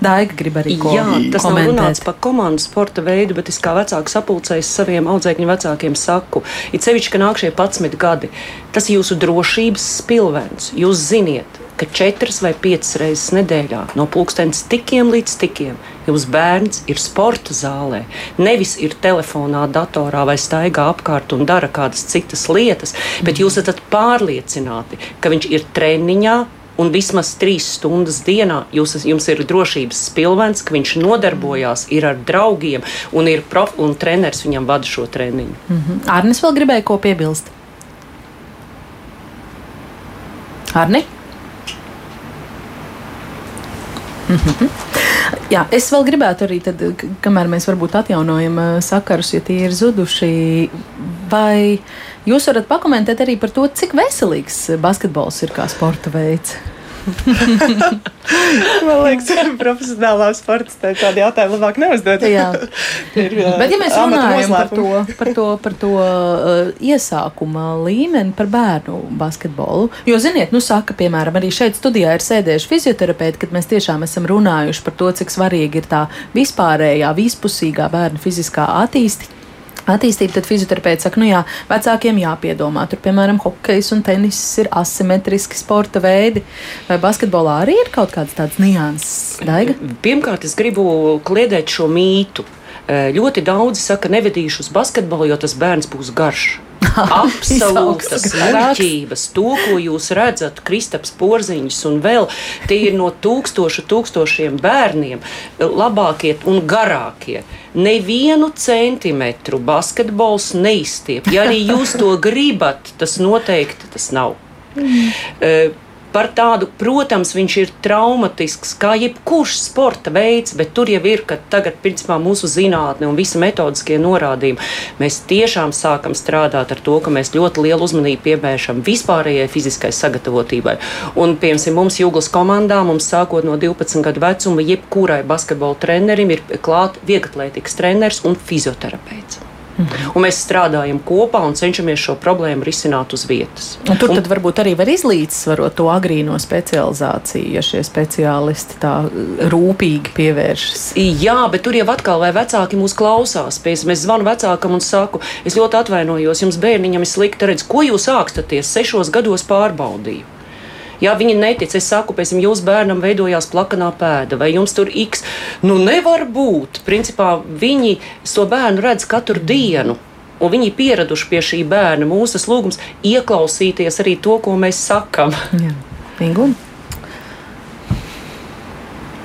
C: daiga grib arī ko Jā,
D: tas
C: komentēt.
D: nav runāts par komandu sporta veidu, bet es kā vecāks sapulcējs saviem audzēkņu vecākiem saku, it sevišķi, ka nāk šie 11 gadi, tas ir jūsu drošības spilvens. Jūs ziniet, ka četras vai piecas reizes nedēļā no pulkstenes tikiem līdz tikiem jums bērns ir sporta zālē, nevis ir telefonā, datorā vai staigā apkārt un dara kādas citas lietas, bet jūs esat pārliecināti, ka viņš ir treniņā, un vismaz trīs stundas dienā jūs, jums ir drošības spilvens, ka viņš nodarbojās ar draugiem un ir prof, un treneris viņam vada šo treniņu.
C: Mm -hmm. Arnis vēl gribēja ko piebilst. Arni? Mm -hmm. Jā, es vēl gribētu arī, tad, kamēr mēs varbūt atjaunojam sakarus, ja tie ir zuduši, vai jūs varat pakomentēt arī par to, cik veselīgs basketbols ir kā sporta veids?
G: Man liekas, ka profesionālā sports tādu jautājumu labāk neuzdod.
C: Jā. ir, Bet, ja mēs runājam par to, par to, par to uh, iesākuma līmeni, par bērnu basketbolu, jo, ziniet, nu, saka, piemēram, arī šeit studijā ir sēdējuši fizioterapeiti, kad mēs tiešām esam runājuši par to, cik svarīgi ir tā vispārējā, vispusīgā bērnu fiziskā attīstība attīstību, tad fizioterapeits saka, nu jā, vecākiem jāpiedomā. Tur, piemēram, hokejs un tenis ir asimetriski sporta veidi. Vai basketbolā arī ir kaut kādas tādas nianses? Daiga?
D: Pirmkārt, es gribu kliedēt šo mītu. Ļoti daudzi saka, nevedīšu uz basketbolu, jo tas bērns būs garš. Absolūtas muļķības, to, ko jūs redzat, Kristaps Porziņš un vēl tie ir no tūkstošu tūkstošiem bērniem labākie un garākie. Nevienu centimetru basketbols neizstiep. Ja arī jūs to gribat, tas noteikti tas nav. Mm. Uh, par tādu, protams, viņš ir traumatisks, kā jebkurš sporta veids, bet tur jau ir, ka tagad, principā, mūsu zinātne un visi metodiskie norādījumi, mēs tiešām sākam strādāt ar to, ka mēs ļoti lielu uzmanību pievēršam vispārējai fiziskai sagatavotībai. Un, piemēram, mums Jūglas komandā, mums sākot no 12 gadu vecuma, jebkurai basketbola trenerim ir klāt vieglatlētikas treneris un fizioterapeits. Un mēs strādājam kopā un cenšamies šo problēmu risināt uz vietas.
C: Un tur un, varbūt arī var izlīdzsvarot to agrīno specializāciju, ja šie speciālisti tā uh, rūpīgi pievēršas.
D: Jā, bet tur jau atkal, vai vecāki mūs klausās, pēc mēs zvanu vecākam un saku, es ļoti atvainojos, jums bērniņam ir slikti redz, ko jūs ākstaties, sešos gados pārbaudīju. Ja viņi netic, es saku, pēc tam jūsu bērnam veidojās plakanā pēda, vai jums tur x. Nu, nevar būt. Principā viņi to bērnu redz katru dienu. Un viņi ir pieraduši pie šī bērna. Mūsu lūgums ieklausīties arī to, ko mēs sakām.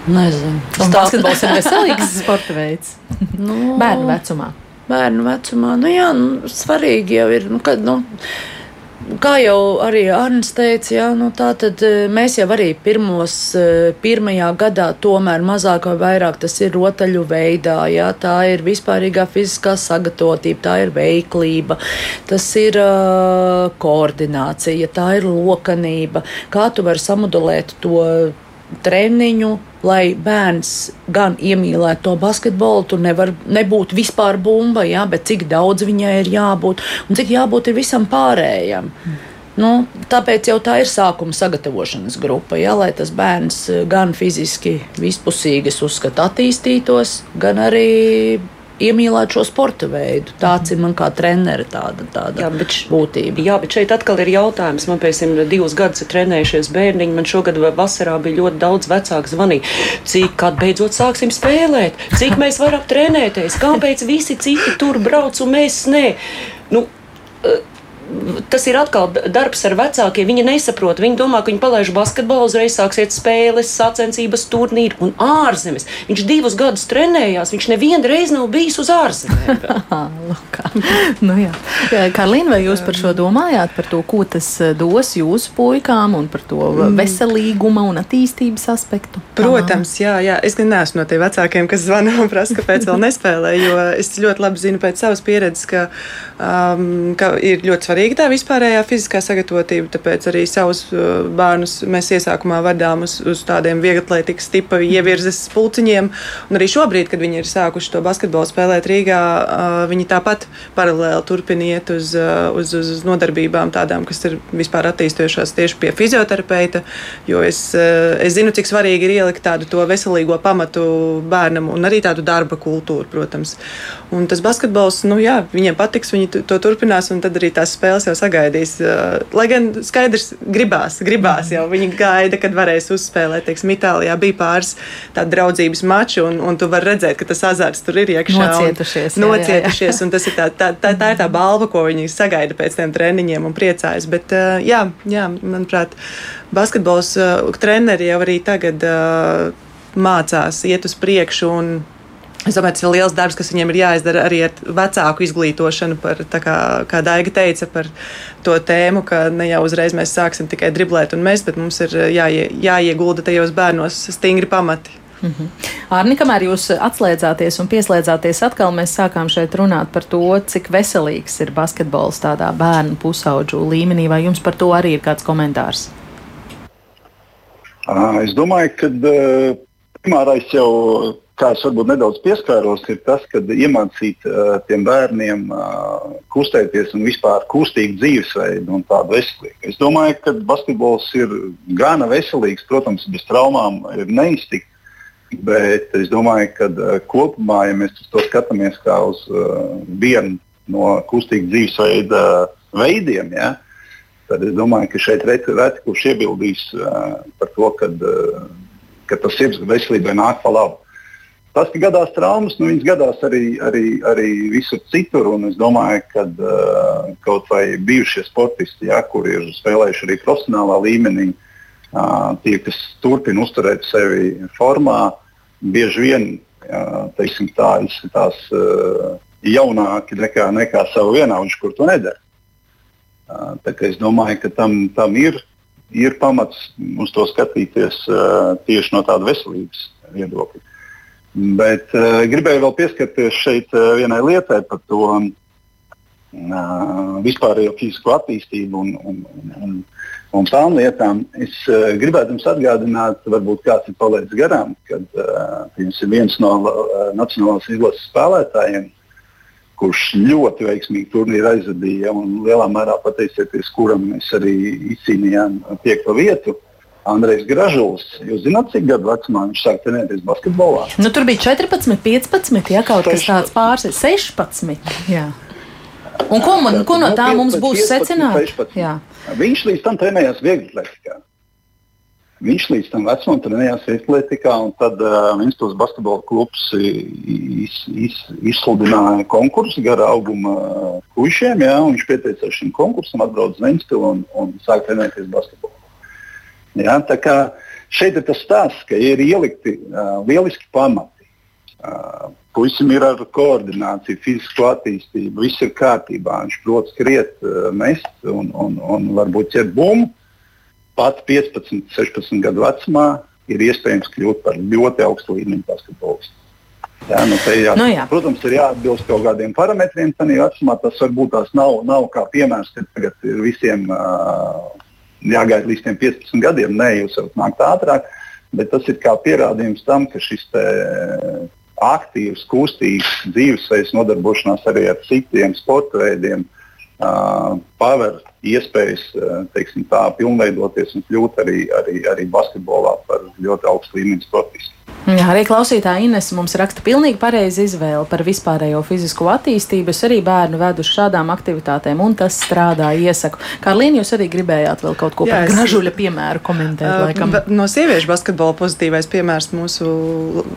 E: Nezinu.
C: Tas basketbols ir veselīgs sporta veids. nu, bērnu vecumā.
E: Bērnu vecumā. Nu, jā, nu, svarīgi jau ir. Nu, kad, nu, Kā jau arī Arnēs teica, jā, nu tā tad e, mēs jau arī pirmos, e, pirmajā gadā tomēr mazāk vai vairāk tas ir rotaļu veidā, jā, tā ir vispārīgā fiziskā sagatavotība, tā ir veiklība, tas ir uh, koordinācija, tā ir lokanība, kā tu vari samodulēt to treniņu, lai bērns gan iemīlētu to basketbolu, tur nevar nebūt vispār bumba, jā, bet cik daudz viņai ir jābūt un cik jābūt visam pārējam. Mm. Nu, tāpēc jau tā ir sākuma sagatavošanas grupa, ja, lai tas bērns gan fiziski vispusīgi, uzskata, attīstītos, gan arī iemīlēt šo sporta veidu. Tāds ir man kā treneris, tāda, tāda jā, bet, būtība.
D: Jā, bet šeit atkal ir jautājums. Man pēc tam divus gadus ir trenējušies bērniņi. Man šogad vasarā bija ļoti daudz vecāku zvanīju. Cik kad beidzot sāksim spēlēt, cik mēs varam trenēties, kāpēc visi citi tur brauc un mēs nē. Nu, uh, tas ir atkal darbs ar vecākiem. Viņi nesaprot, viņi domā, ka viņi palaiž basketbolu, uzreiz sāksiet spēles, sacensības, turnīri un ārzemes. Viņš divus gadus trenējās, viņš nevienu reizi nav bijis uz ārzemēm.
C: nu, jā. Karlīna, vai jūs par šo domājāt, par to, ko tas eh, dos jūsu puikām un par to mm. veselīguma un attīstības aspektu?
G: Protams, jā, jā. Es gan neesmu no tiem vecākiem, kas zvana un prasa, kāpēc vēl nespēlē, jo es ļoti labi zinu pēc savas pieredzes, ka, um, ka ir ļoti svarīgi svarīga tā vispārējā fiziskā sagatavotība. Tāpēc arī savus uh, bērnus mēs iesākumā vadām uz, uz tādiem vieglatlētikas tipa ievirzes pulciņiem. Un arī šobrīd, kad viņi ir sākuši to basketbolu spēlēt Rīgā, uh, viņi tāpat paralēli turpina iet uz, uh, uz, uz, uz nodarbībām tādām, kas ir vispār attīstījušās tieši pie fizioterapeita. Jo es, es zinu, cik svarīgi ir ielikt tādu to veselīgo pamatu bērnam un arī tādu darba kultūru, protams. Un tas basketbols, nu jā, viņiem patiks, viņi to turpinās, un tad arī tās spēles spēles jau sagaidīs. Lai gan skaidrs, gribās, gribās jau viņi gaida, kad varēs uzspēlēt. Teiksim, Itālijā bija pāris tādu draudzības maču, un, un tu vari redzēt, ka tas azarts tur ir iekšā.
C: Nocietušies.
G: Un, nocietušies, un tas ir tā, tā, tā, tā ir tā balva, ko viņi sagaida pēc tiem treniņiem un priecājas. Bet, jā, jā, manuprāt, basketbols treneri jau arī tagad mācās iet uz priekšu un Es domāju, tas ir liels darbs, kas viņiem ir jāizdara arī ar vecāku izglītošanu, par, kā, kā Daiga teica, par to tēmu, ka ne jau uzreiz mēs sāksim tikai driblēt un mest, bet mums ir jāie, jāiegulda tajos bērnos stingri pamati. Mm
C: -hmm. Arni, kamēr jūs atslēdzāties un pieslēdzāties atkal, mēs sākām šeit runāt par to, cik veselīgs ir basketbols tādā bērnu pusauģu līmenī. Vai jums par to arī ir kāds komentārs?
F: Es domāju, ka primārais jau kā es varbūt nedaudz pieskāros, ir tas, ka iemācīt uh, tiem bērniem uh, kustēties un vispār kustīgu dzīvesveidu un tādu veselīgu. Es domāju, ka basketbols ir gana veselīgs, protams, bez traumām ir neiztikt. Bet es domāju, ka uh, kopumā, ja mēs to skatāmies kā uz uh, vienu no kustīga dzīvesveida veidiem, ja, tad es domāju, ka šeit reti, reti kurš iebildīs uh, par to, kad, uh, ka tas sirds veselībai nāk pa labu. Tas, ka gadās traumas, nu, viņas gadās arī, arī, arī visur citur. Es domāju, ka uh, kaut vai bijušie sportisti, ja, kuri ir spēlējuši arī profesionālā līmenī, uh, tie, kas turpina uzturēt sevi formā, bieži vien uh, teiksim, tā, izskatās uh, jaunāki nekā, nekā savu vienaudžu, kur to nedara. Uh, es domāju, ka tam, tam ir ir pamats uz to skatīties uh, tieši no tāda veselības viedokļa. Bet uh, gribēju vēl pieskarties šeit uh, vienai lietai par to uh, vispārējo fizisko attīstību un, un, un, un, tām lietām. Es uh, gribētu jums atgādināt, varbūt kāds ir palaidis garām, kad uh, viens no uh, Nacionālās izlases spēlētājiem, kurš ļoti veiksmīgi turnīru aizvadīja un lielā mērā pateicoties kuram mēs arī izcīnījām piekto vietu. Andrejs Gražulis. Jūs zināt, cik gadu vecumā viņš sāk trenēties basketbolā?
C: Nu, tur bija 14, 15, ja kaut 16. kas tāds pārsvarā - 16. Jā. Un ko, man, ko no tā mums būs secināt?
F: Viņš līdz tam trenējās vieglatlētikā. Viņš līdz tam vecumam trenējās vieglatlētikā, un tad uh, viņš tos basketbola klubus iz, iz, izsludināja konkursu gara auguma puišiem. Jā, viņš pieteicās šim konkursam, atbrauca uz Ventspilu un, un sāk trenēties basketbolu. Jā, šeit ir tas stāsts, ka ir ielikti uh, lieliski pamati. Uh, Puisim ir ar koordināciju, fizisko attīstību, viss ir kārtībā. Viņš prot skriet, uh, mest un, un, un varbūt ķert bumbu. Pat 15, 16 gadu vecumā ir iespējams kļūt par ļoti augstu līmeņu basketbolistu. Jā, nu jā, nu jā. Protams, ir jāatbilst kaut kādiem parametriem. Vecumā tas varbūt tās nav, nav kā piemērs, ka tagad ir visiem uh, jāgaida līdz 15 gadiem. Nē, jūs varat nākt ātrāk, bet tas ir kā pierādījums tam, ka šis aktīvs, kustīgs dzīvesveids, nodarbošanās arī ar citiem sporta veidiem, uh, paver iespējas teiksim, tā, pilnveidoties un kļūt arī, arī, arī basketbolā par ļoti augstu līmeņu sportistu.
C: Jā, arī klausītāja Ines mums raksta pilnīgi pareizi izvēle par vispārējo fizisko attīstību. Es arī bērnu vedu uz šādām aktivitātēm, un tas strādā, iesaku. Karlīna, jūs arī gribējāt vēl kaut ko Jā, par gražuļa piemēru komentēt, uh, laikam.
G: No sieviešu basketbola pozitīvais piemērs mūsu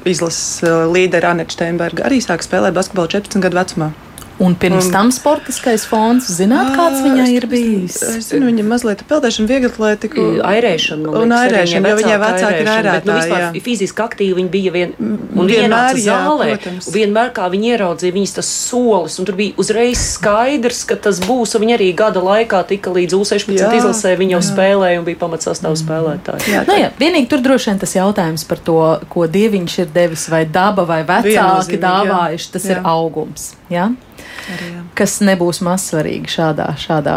G: izlases līdera Aneča Steinberga arī sāk spēlēt basketbolu 14 gadu vecumā.
C: Un pirms un, tam sportiskais fons, zināt, kāds viņai ir bijis?
G: Es zinu, viņa mazliet peldēšana, vieglatlētiku.
D: Airēšana,
G: un airēšana, jo viņai vecāki ir airētāji.
D: Bet, nu, vispār fiziski aktīvi viņa bija vien, un vienmēr zālē. Jā, vienmēr, kā viņi ieraudzīja viņas tas solis, un tur bija uzreiz skaidrs, ka tas būs, un viņa arī gada laikā tika līdz U16 izlasē, viņa jau jā. spēlēja un bija pamatsastāvu spēlētāji.
C: Jā, nu, jā, vienīgi tur droši vien tas jautājums par to, ko dieviņš ir devis, vai daba vai vecāki dāvājuši, tas jā. ir augums. Ja? Arī, jā. kas nebūs mazsvarīgi šādā. šādā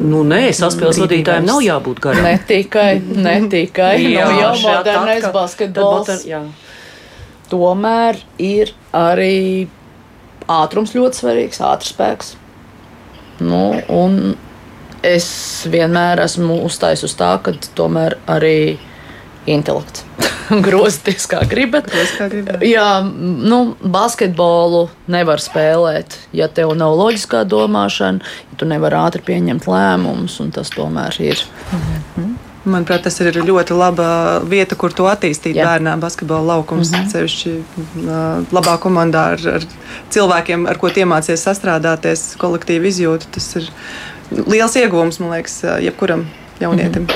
D: nu, nē, saspēles vadītājiem nav jābūt garam.
E: Ne tikai, ne tikai jā, nu, jau modernais basketbols. Tomēr ir arī ātrums ļoti svarīgs, ātrs spēks. Nu, un es vienmēr esmu uzstājis uz tā, ka tomēr arī intelekts. Grozties kā gribat.
G: Kā gribat.
E: Jā, nu, basketbolu nevar spēlēt, ja tev nav loģiskā domāšana, ja tu nevari ātri pieņemt lēmumus, un tas tomēr ir. Mhm.
G: Manuprāt, tas ir ļoti laba vieta, kur to attīstīt Jā. bērnām. Basketbola laukums, mm -hmm. sevišķi labā komandā ar, ar cilvēkiem, ar ko iemācīties sastrādāties, kolektīvu izjūtu. Tas ir liels ieguvums, man liekas, jebkuram jaunietim.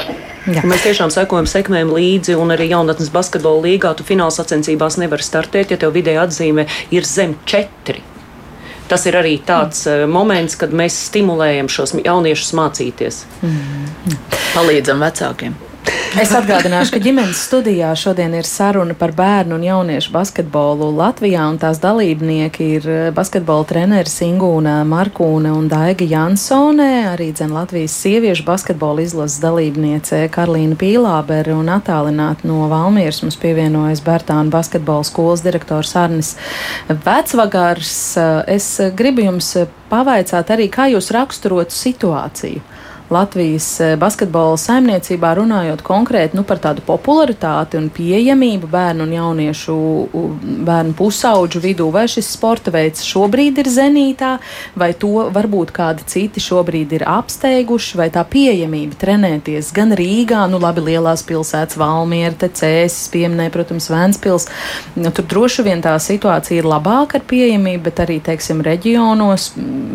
D: Jā. Mēs tiešām sekojam, sekmējam līdzi, un arī jaunatnes basketbola līgā tu fināla sacensībās nevar startēt, ja tev vidēja atzīme ir zem četri. Tas ir arī tāds mm. moments, kad mēs stimulējam šos jauniešus mācīties. Mm.
E: Palīdzam vecākiem.
C: Es atgādināšu, ka ģimenes studijā šodien ir saruna par bērnu un jauniešu basketbolu Latvijā, un tās dalībnieki ir eh, basketbola treneris Ingūna Markūne un Daiga Jansone, arī dzen Latvijas sieviešu basketbola izlases dalībniece Karlīna Pīlābere un attālināt no Valmieras mums pievienojas Bērtāna basketbola skolas direktors Arnis Vecvagars. Es gribu jums pavaicāt arī, kā jūs raksturotu situāciju Latvijas eh, basketbola saimniecībā runājot konkrēti nu, par tādu popularitāti un pieejamību bērnu un jauniešu bērnu pusauģu vidū, vai šis sporta veids šobrīd ir zenītā, vai to varbūt kādi citi šobrīd ir apsteiguši, vai tā pieejamība trenēties gan Rīgā, nu labi, lielās pilsētas Valmiera, te Cēsis, pieminē, protams, Vēnspils. Nu, tur droši vien tā situācija ir labāka ar pieejamību, bet arī, teiksim, reģionos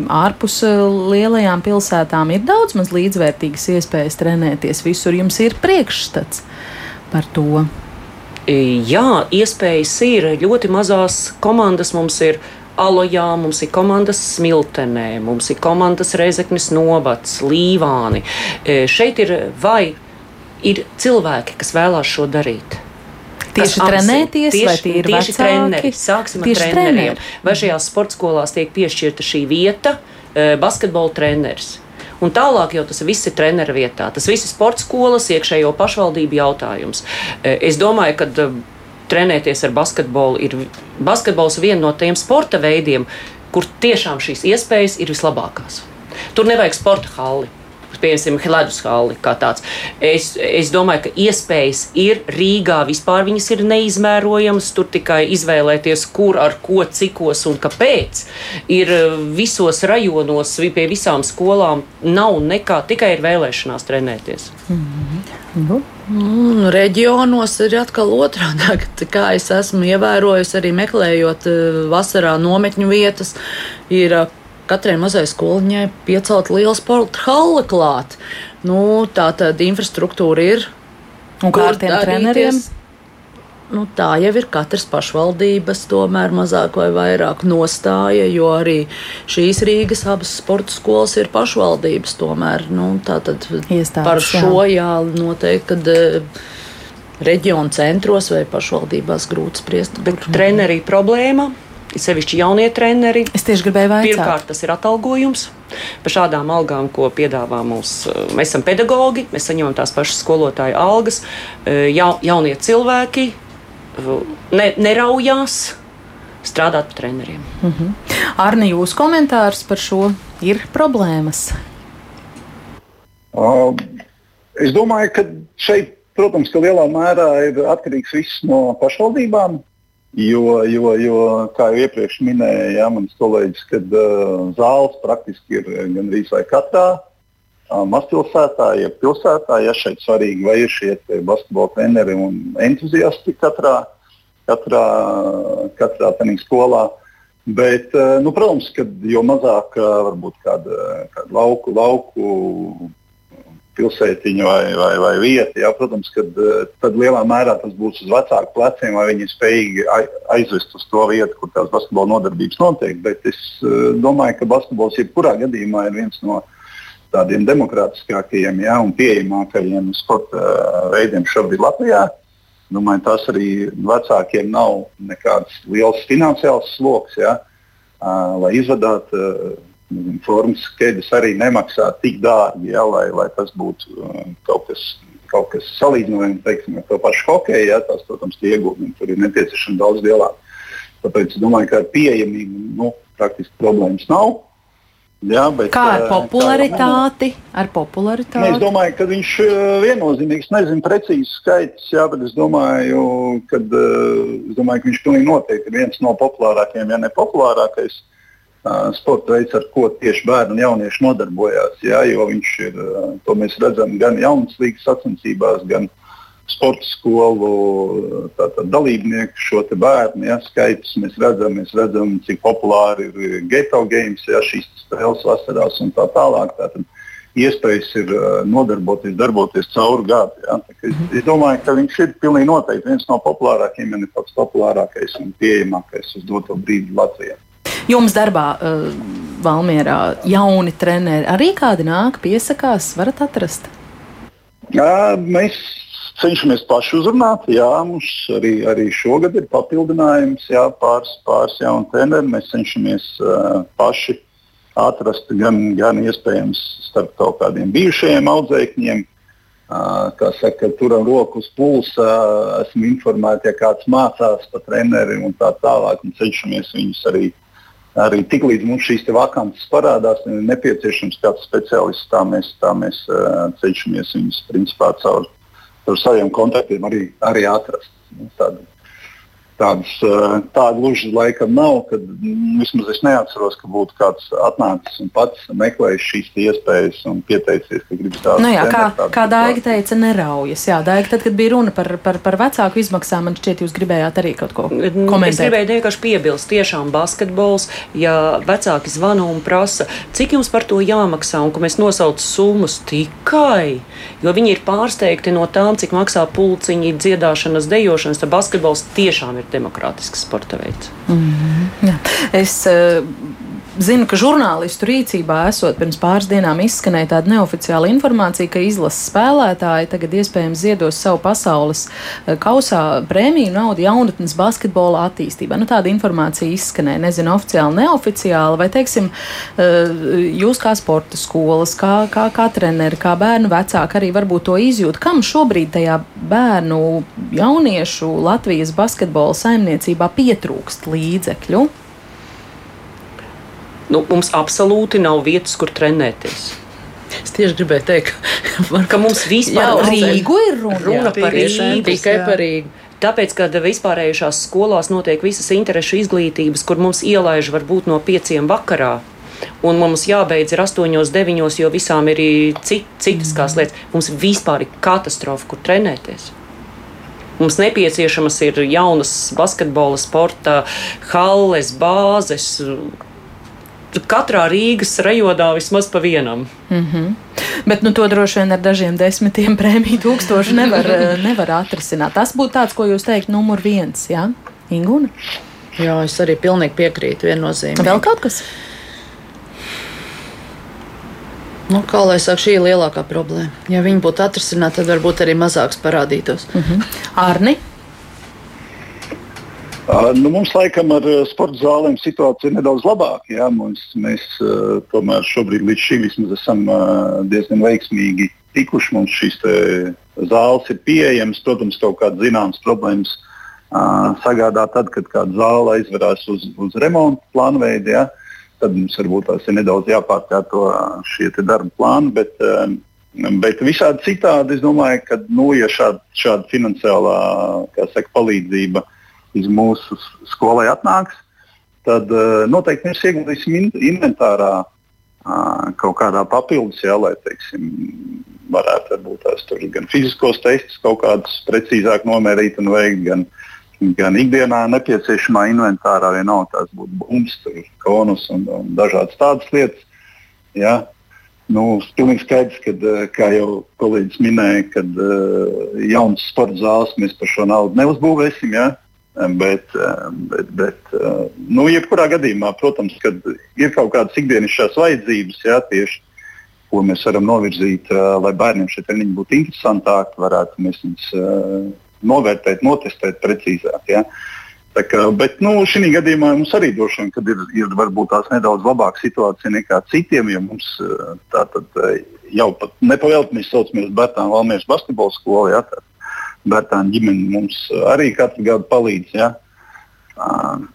C: ārpus eh, lielajām pilsētām ir daudz mazliet līdzvērtīgas iespējas trenēties. Visur jums ir priekšstats par to.
D: E, jā, iespējas ir. Ļoti mazās komandas mums ir. Alojā mums ir komandas Smiltenē, mums ir komandas Reizeknis Novads, Līvāni. E, šeit ir vai ir cilvēki, kas vēlās šo darīt.
C: Tieši trenēties,
D: tieši,
C: vai tie ir
D: tieši
C: vecāki?
D: treneri. Sāksim
C: Tieši
D: ar treneriem.
C: treneri.
D: Vai šajās sporta skolās tiek piešķirta šī vieta, eh, basketbola treneris? Un tālāk jau tas viss ir treneru vietā. Tas viss ir sporta skolas, iekšējo pašvaldību jautājums. Eh, Es domāju, ka eh, trenēties ar basketbolu ir basketbols viena no tiem sporta veidiem, kur tiešām šīs iespējas ir vislabākās. Tur nevajag sporta halli. Piemēram, Hilēdus halli kā tāds. Es, es domāju, ka iespējas ir Rīgā. Vispār viņas ir neizmērojamas. Tur tikai izvēlēties, kur, ar ko, cikos un kāpēc. Ir eh, visos rajonos, pie visām skolām nav nekā, tikai ir vēlēšanās trenēties.
E: Un reģionos ir atkal otrādi. Kā es esmu ievērojis, arī meklējot eh, vasarā nometņu vietas, ir eh, katrai mazai skoliņai piecelt liela sporta halle klāt. Nu, tā tad infrastruktūra ir.
C: Un kā ar tiem treneriem?
E: Nu, tā jau ir katras pašvaldības, tomēr mazāk vai vairāk nostāja, jo arī šīs Rīgas abas sporta skolas ir pašvaldības. Tomēr nu, tad
C: Iestādes,
E: par šo jā, noteikti, kad eh, reģionu centros vai pašvaldībās grūti spriest.
D: Bet trenerī problēma. Sevišķi jaunie treneri.
C: Es tieši gribēju vaicāt.
D: Pirmkārt, tas ir atalgojums. Par šādām algām, ko piedāvā mums, eh, mēs esam pedagoģi, mēs saņemam tās pašas skolotāju algas. Eh, Ja, jaunie cilvēki eh, ne, neraujās strādāt par treneriem.
C: Arni, jūsu komentārs par šo ir problēmas.
F: Uh, Es domāju, ka šeit, protams, ka lielā mērā ir atkarīgs viss no pašvaldībām. Jo, jo, jo kā jau iepriekš minēja jā, mans kolēģis, kad uh, zāles praktiski ir gandrīz vai katrā uh, mazpilsētā, ja pilsētā. Ja šeit svarīgi, vai ir šie basketbola treneri un entuziasti katrā, katrā, katrā skolā. Bet, uh, nu, protams, ka jo mazāk uh, varbūt kāda, kāda lauku, lauku pilsētiņa vai, vai, vai vieta. Jā, protams, kad, eh, tad lielā mērā tas būs uz vecāku pleciem, vai viņi spējīgi ai- aizvest uz to vietu, kur tās basketbola nodarbības notiek. Bet es eh, domāju, ka basketbols jebkurā gadījumā ir viens no tādiem demokrātiskākajiem jā, un pieejamākajiem sporta eh, veidiem šobrīd Latvijā. Domāju, tas arī vecākiem nav nekāds liels finansiāls sloks, jā, lai izvadātu formas ķēdes arī nemaksā tik dārgi, ja, lai, lai tas būtu uh, kaut kas, kaut kas salīdzinājums teiksim, ar to pašu hokeju. Ja, tās, protams, tie ieguldījumi tur ir nepieciešami daudz lielāki. Tāpēc es domāju, ka ar pieejamību nu, praktiski problēmas nav. Ja, bet,
C: Kā ar
F: uh,
C: popularitāti? Ar popularitāti?
F: es domāju, ka viņš uh, viennozīmīgi, es nezinu precīzi skaitļus, jā, bet es domāju, kad, uh, es domāju, ka viņš pilnīgi noteikti ir viens no populārākajiem, ja ne populārākais uh, sporta veids, ar ko tieši bērni un jaunieši nodarbojās. Jā, jo viņš ir, to mēs redzam gan jaunas līgas sacensībās, gan sporta skolu tātad, dalībnieku šo te bērnu ja, skaitus. Mēs redzam, mēs redzam, cik populāri ir geto games, ja, šīs spēles vasarās un tā tālāk. Tātad, Iespējas ir nodarboties, darboties cauri gadu. Ja. Tā kā Es, es domāju, ka viņš ir pilnīgi noteikti viens no populārākajiem, ja ne pats populārākais un pieejamākais uz doto brīdi Latvijā.
C: Jums darbā, uh, Valmierā, jauni treneri arī kādi nāk, piesakās, varat atrast?
F: Jā, mēs cenšamies paši uzrunāt. Jā, mums arī, arī šogad ir papildinājums, jā, pāris, pāris jaunu treneru. Mēs cenšamies uh, paši atrast gan, gan iespējams starp kaut kādiem bijušajiem audzēkņiem. Uh, kā saka, turam roku uz pulsa, esmu informēti, ja kāds mācās par treneri un tā tālāk. Un cenšamies viņus arī, arī tik līdz mums šīs vakances parādās, un ir nepieciešams kāds speciālists, tā mēs, tā mēs uh, cenšamies viņus principā caur, caur saviem kontaktiem arī, arī atrast. Nu, Tādu, tādas, tāda gluži laikam nav, kad mm, vismaz es neatceros, ka būtu kāds atnācis un pats meklējis šīs iespējas un pieteicies, ka grib strādāt.
C: Nu jā, kā, kā Daiga teica, neraujas. Jā, Daiga, tad, kad bija runa par, par, par vecāku izmaksām, man šķiet, jūs gribējāt arī kaut ko
D: Es
C: komentēt.
D: gribēju vienkārši piebilst, tiešām basketbols, ja vecāki zvana un prasa, cik jums par to jāmaksā, un ka mēs nosaucam summas tikai, jo viņi ir pārsteigti no tām, cik maksā pulciņi, dziedāšanas, dejošanas, tad basketbols tiešām ir demokrātisks sporta veids.
C: Jā. Es eh, Zinu, ka žurnālistu rīcībā esot pirms pāris dienām izskanēja tāda neoficiāla informācija, ka izlases spēlētāji tagad iespējams ziedos savu pasaules eh, kausā prēmiju naudu jaunatnes basketbola attīstībā. Nu, tāda informācija izskanēja, nezinu, oficiāli, neoficiāli, vai, teiksim, eh, jūs kā sporta skolas, kā, kā, kā treneri, kā bērnu vecāki arī varbūt to izjūt. Kam šobrīd tajā bērnu jauniešu Latvijas basketbola saimniecībā pietrūkst līdzekļu?
D: Nu, mums absolūti nav vietas, kur trenēties.
E: Es tieši gribēju teikt,
D: var, ka mums vispār
C: ir Rīgu ir runa,
D: runa par Rīgu.
E: Tikai par Rīgu.
D: Tāpēc, kad vispārējušās skolās notiek visas interešu izglītības, kur mums ielaiž varbūt no pieciem vakarā, un mums jābeidz ir 8, 9, jo visām ir cit, citas mm. lietas. Mums vispār ir katastrofa, kur trenēties. Mums nepieciešamas ir jaunas basketbola, sporta halles, bāzes, katrā Rīgas rajonā vismaz pa vienam.
C: Mm -hmm. Bet nu, to droši vien ar dažiem desmitiem prēmiju tūkstošu nevar, nevar atrisināt. Tas būtu tāds, ko jūs teikt, numur viens, jā, Ingūna?
E: Jā, es arī pilnīgi piekrītu viennozīmīgi.
C: Vēl kaut kas?
E: Nu, kā lai saka, šī ir lielākā problēma. Ja viņi būtu atrisināti, tad varbūt arī mazāks parādītos.
C: Mm -hmm. Arni?
F: Nu, mums laikam ar sporta zālēm situācija ir nedaudz labāka. Jā. Mums, mēs tomēr šobrīd līdz šim vismaz esam diezgan veiksmīgi tikuši. Mums šīs zāles ir pieejamas. Protams, kaut kādas zināmas problēmas sagādā tad, kad kāda zāle aizverās uz, uz remontu plānveidu. Jā. Tad mums varbūt tās ir nedaudz jāpārkārto šie darba plāni. Bet, Bet visādi citādi es domāju, ka nu, ja šāda, šāda finansiālā saka, palīdzība uh, līdz mūsu skolai atnāks, tad uh, noteikti mēs ieguldīsim in inventārā uh, kaut kādā papildus, jā, lai teiksim, varētu būt tās gan fiziskos testus kaut kādus precīzāk nomērīt un veikt, gan, gan ikdienā nepieciešamā inventārā, ja nav tās būtu bumbas, konus un, un dažādas tādas lietas. Jā. Nu, pilnīgi skaidrs, ka, kā jau kolēģis minēja, kad uh, jaunas sporta zāles mēs par šo naudu neuzbūvēsim. Ja? Bet, bet, bet nu, jebkurā gadījumā, protams, ir kaut kādas ikdienišķās vajadzības, jā, tieši, ko mēs varam novirzīt, lai bērniem šie treniņi būtu interesantāki, varētu mēs viņus novērtēt, notestēt precīzāk. Jā. Tā kā, bet nu, šī gadījumā mums arī droši vien ir, ir varbūt tās nedaudz labāka situācija nekā citiem, jo mums tā tad jau pat nepavēlti mēs saucamies Bērtāna Valmieras basketbola skolu. Jā, tā, Bērtāna ģimene mums arī katru gadu palīdz. Ja?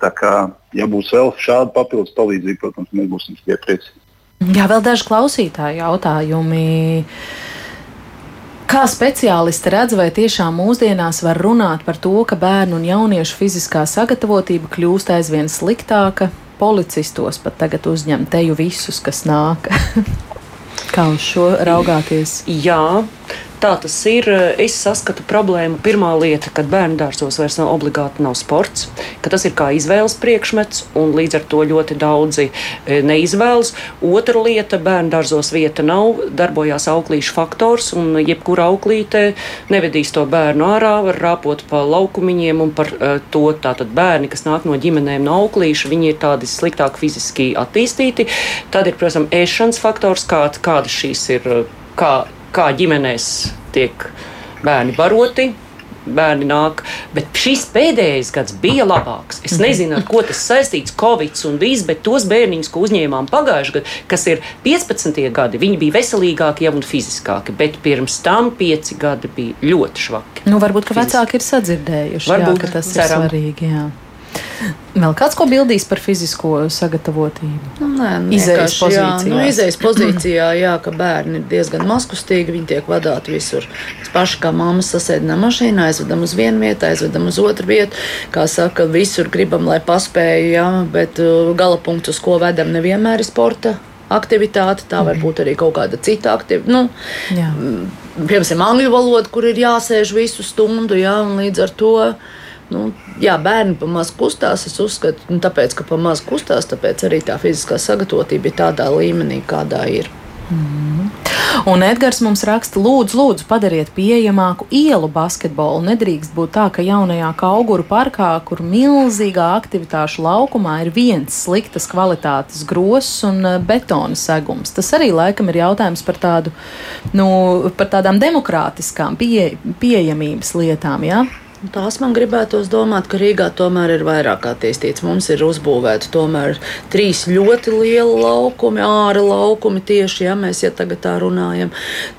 F: Tā kā, ja būs vēl šāda papildus palīdzība, protams, mēs būsim tikai priecīgi.
C: Jā, vēl daži klausītāji jautājumi. Kā speciālisti redz, vai tiešām mūsdienās var runāt par to, ka bērnu un jauniešu fiziskā sagatavotība kļūst aizvien sliktāka? Policistos pat tagad uzņem teju visus, kas nāk. Kā uz šo raugāties?
D: Jā, Tā tas ir. Es saskatu problēmu. Pirmā lieta, kad bērnu dārzos vairs nav obligāti nav sports, ka tas ir kā izvēles priekšmets, un līdz ar to ļoti daudzi e, neizvēlas. Otra lieta, bērnu dārzos vieta nav, darbojās auklīšu faktors, un jebkura auklīte nevedīs to bērnu ārā, var rāpot pa laukumiņiem, un par uh, to tātad bērni, kas nāk no ģimenēm no auklīšu, viņi ir tādi sliktāk fiziski attīstīti. Tad ir, protams, ēšanas faktors, kā, kādas šīs ir. Kā kā ģimenēs tiek bērni baroti. Bērni nāk, bet šis pēdējais gads bija labāks. Es nezinu, ar ko tas saistīts, Covid un viss, bet tos bērniņus, ko uzņēmām pagājušajā gadā, kas ir 15 gadi, viņi bija veselīgāki jau un fiziskāki, bet pirms tam 5 gadi bija ļoti švaki.
C: Nu, varbūt, ka vecāki ir sadzirdējuši, varbūt, jā, ka tas ceram. ir svarīgi. Jā. Vēl kāds, ko bildīs par fizisko sagatavotību?
E: Nu, nē, nu, izējas pozīcijā. Nu, izējas pozīcijā, jā, ka bērni ir diezgan maskustīgi, viņi tiek vadāti visur. Mēs paši kā mammas sasēdinām mašīnā, aizvedam uz vienu vietu, aizvedam uz otru vietu. Kā saka, visur gribam, lai paspēju, jā, bet uh, gala punkts, uz ko vedam, nevienmēr ir sporta aktivitāte, tā var būt arī kaut kāda cita aktivitāte. Nu, jā. piemēram, angļu valoda, kur ir jāsēž visu stundu, jā, un līdz ar to Nu, jā, bērni pamazs kustās. Es uzskatu, nu, tāpēc, ka pamazs kustās, tāpēc arī tā fiziskā sagatavotība ir tādā līmenī, kādā ir.
C: Mm. Un Edgars mums raksta, lūdzu, lūdzu, padariet pieejamāku ielu basketbolu. Nedrīkst būt tā, ka jaunajā Kauguru parkā, kur milzīgā aktivitāšu laukumā ir viens sliktas kvalitātes gross un eh, betona segums. Tas arī laikam ir jautājums par, tādu, nu, par tādām demokrātiskām pie, pieejamības lietām. Ja?
E: Tās man gribētos domāt, ka Rīgā tomēr ir vairāk attīstīts. Mums ir uzbūvēti tomēr trīs ļoti lieli laukumi, ārā laukumi tieši, ja mēs ja tagad tā runājam.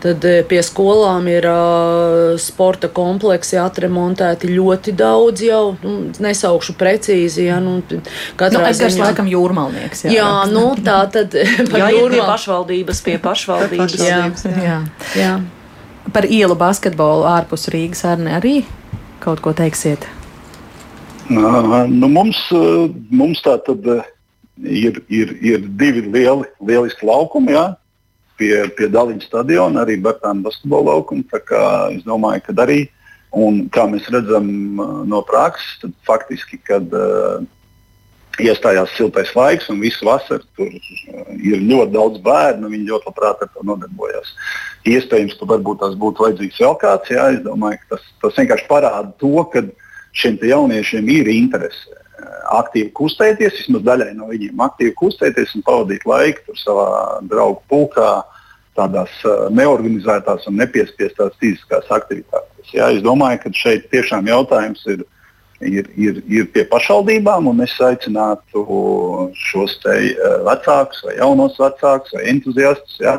E: Tad eh, pie skolām ir uh, sporta kompleksi atremontēti ļoti daudz jau, nu, nesaukšu precīzi, ja, nu,
C: katrā nu, ziņā. laikam jūrmalnieks.
E: Jā, jā nu, tā tad
D: par jā, jūrmal... pie pašvaldības, pie pašvaldības.
C: jā, jā. jā. Par ielu basketbolu ārpus Rīgas arī kaut ko teiksiet?
F: Nu, mums, mums tā tad ir, ir, ir divi lieli, lieliski laukumi. Jā. Pie, pie Dāļņa stadiona arī Bērtāna basketbola laukuma. Es domāju, ka arī, un kā mēs redzam no prakses, tad faktiski, kad uh, iestājās siltais laiks un visu vasaru tur ir ļoti daudz bērnu, viņi ļoti labprāt ar to nodarbojas. Iespējams, ka varbūt tas būtu vajadzīgs vēl kāds. Jā, es domāju, ka tas, tas vienkārši parāda to, ka šiem jauniešiem ir interese eh, aktīvi kustēties, vismaz daļai no viņiem aktīvi kustēties un pavadīt laiku savā draugu pulkā, tādās uh, neorganizētās un nepiespiestās fiziskās aktivitātēs. Jā, es domāju, ka šeit tiešām jautājums ir ir, ir, ir pie pašvaldībām, un es aicinātu šos te uh, vecākus, vai jaunos vecākus, vai entuziastus ja,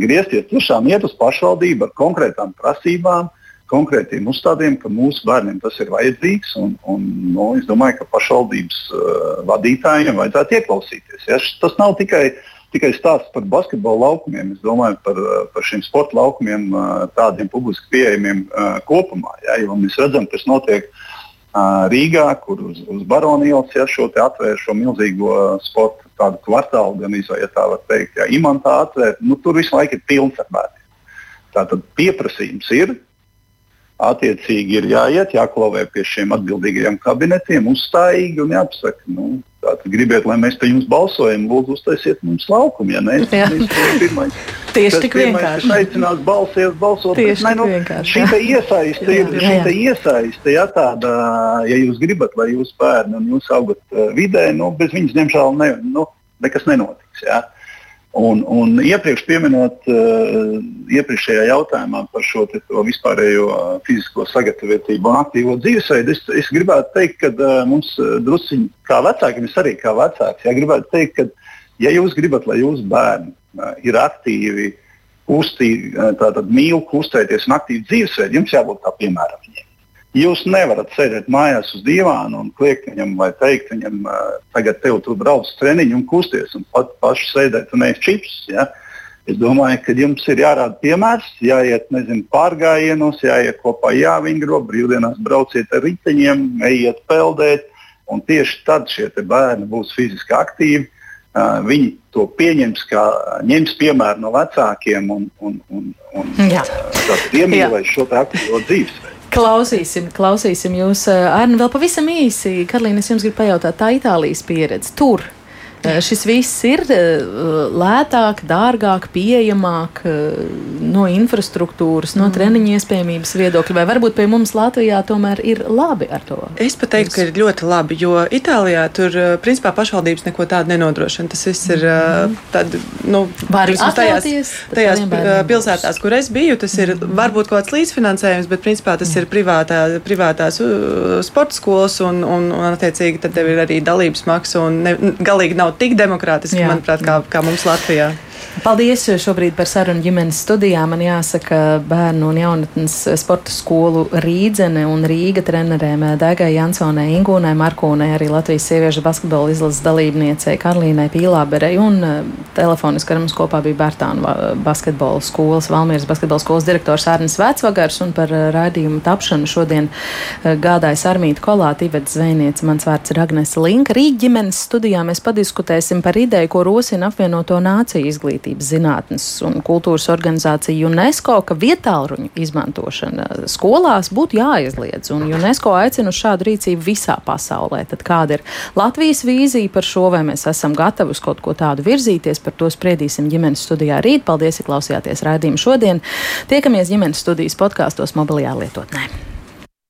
F: griezties tiešām iet uz pašvaldību ar konkrētām prasībām, konkrētiem uzstādījumiem, ka mūsu bērniem tas ir vajadzīgs. Un, un, nu, es domāju, ka pašvaldības uh, vadītājiem vajadzētu ieklausīties. Ja. Tas nav tikai, tikai stāsts par basketbola laukumiem. Es domāju par, uh, par šiem sporta laukumiem, uh, tādiem publiski pieejamiem uh, kopumā. Ja, jo mēs redzam, kas notiek Rīgā, kur uz, uz Baronijas ja, šo atvēru šo milzīgo sporta tādu kvartālu, gan izvēlēt, ja tā var teikt, ja imantā atvērt, nu, tur visu laiku ir pilns ar bērniem. Tātad pieprasījums ir, attiecīgi ir jāiet, jāklavē pie šiem atbildīgajiem kabinetiem, uzstājīgi un jāpasaka, nu, tātad gribiet, lai mēs te jums balsojam, lūdzu, uztaisiet mums laukumu, ja ne?
C: Pirmais. Tieši tik vienkārši.
F: Viņš aicinās balsies, balsot.
C: Tieši ne, nu,
F: šī iesaiste ir, jā, jā. Iesaiste, ja tāda, ja jūs gribat, lai jūsu bērni un jūs augat uh, vidē, nu, bez viņas, diemžēl, ne, nu, nekas nenotiks. Ja? Un, un iepriekš pieminot uh, iepriekšējā jautājumā par šo vispārējo uh, fizisko sagatavotību un aktīvo dzīvesveidu, es, es gribētu teikt, ka uh, mums druskuļi kā vecākiem, es arī kā vecāks, ja gribētu teikt, ka, ja jūs gribat, lai jūsu bērni uh, ir aktīvi, kustīgi, uh, mīl kustēties un aktīvi dzīvesveidu, jums jābūt tā piemēram. Jūs nevarat sēdēt mājās uz dīvāna un kliegt viņam vai teikt viņam, tagad tev tur brauc treniņš un kusties un pat paši sēdēt un ēst čips. Ja? Es domāju, ka jums ir jārāda piemērs, jāiet nezinu, pārgājienos, jāiet kopā jāvingro, brīvdienās brauciet ar riteņiem, ejiet peldēt. Un tieši tad šie bērni būs fiziski aktīvi. Uh, viņi to pieņems, kā ņems piemēru no vecākiem un, un, un, un iemīlēs šo aktīvo dzīvesveidu.
C: Klausīsim, klausīsim jūs. Arni, vēl pavisam īsi. Karlīna, es jums gribu pajautāt, tā Itālijas pieredze tur Eh, šis viss ir lētāk, dārgāk, pieejamāk no infrastruktūras, no mm. treniņa iespējamības viedokļa, vai varbūt pie mums Latvijā tomēr ir labi ar to?
G: Es pat teiktu, ka ir ļoti labi, jo Itālijā tur principā pašvaldības neko tādu nenodrošina. Tas viss ir mm. tad, nu,
C: tajās,
G: tajās pilsētās, kur es biju, tas ir mm. varbūt kaut kāds līdzfinansējums, bet principā tas ir privātā, privātās sporta skolas un, un, un attiecīgi tad tev ir arī dalības maksa un ne, galīgi nav tik demokrātiski, Jā. manuprāt, kā, kā mums Latvijā.
C: Paldies šobrīd par sarunu ģimenes studijā. Man jāsaka, bērnu un jaunatnes sporta skolu Rīdzene un Rīga trenerēm Daigai Jansonai, Ingūnai Markūnai, arī Latvijas sieviešu basketbola izlases dalībniecei Karlīnai Pīlāberei un eh, telefoniski ar mums kopā bija Bērtānu basketbola skolas, Valmieras basketbola skolas direktors Ārnis Vecvagars un par eh, raidījumu tapšanu šodien eh, gādājas Armīta Kolāta, Ivets Zvejniece, mans vārds ir Agnese Linka. Rīga ģimenes studijā mēs padiskutēsim par ideju, ko rosina apvienoto nāciju izglītību izglītības zinātnes un kultūras organizācija UNESCO, ka vietāluņu izmantošana skolās būtu jāizliedz. Un UNESCO aicina uz šādu rīcību visā pasaulē. Tad kāda ir Latvijas vīzija par šo, vai mēs esam gatavi uz kaut ko tādu virzīties, par to spriedīsim ģimenes studijā rīt. Paldies, ka klausījāties raidījumu šodien. Tiekamies ģimenes studijas podkāstos mobilajā lietotnē.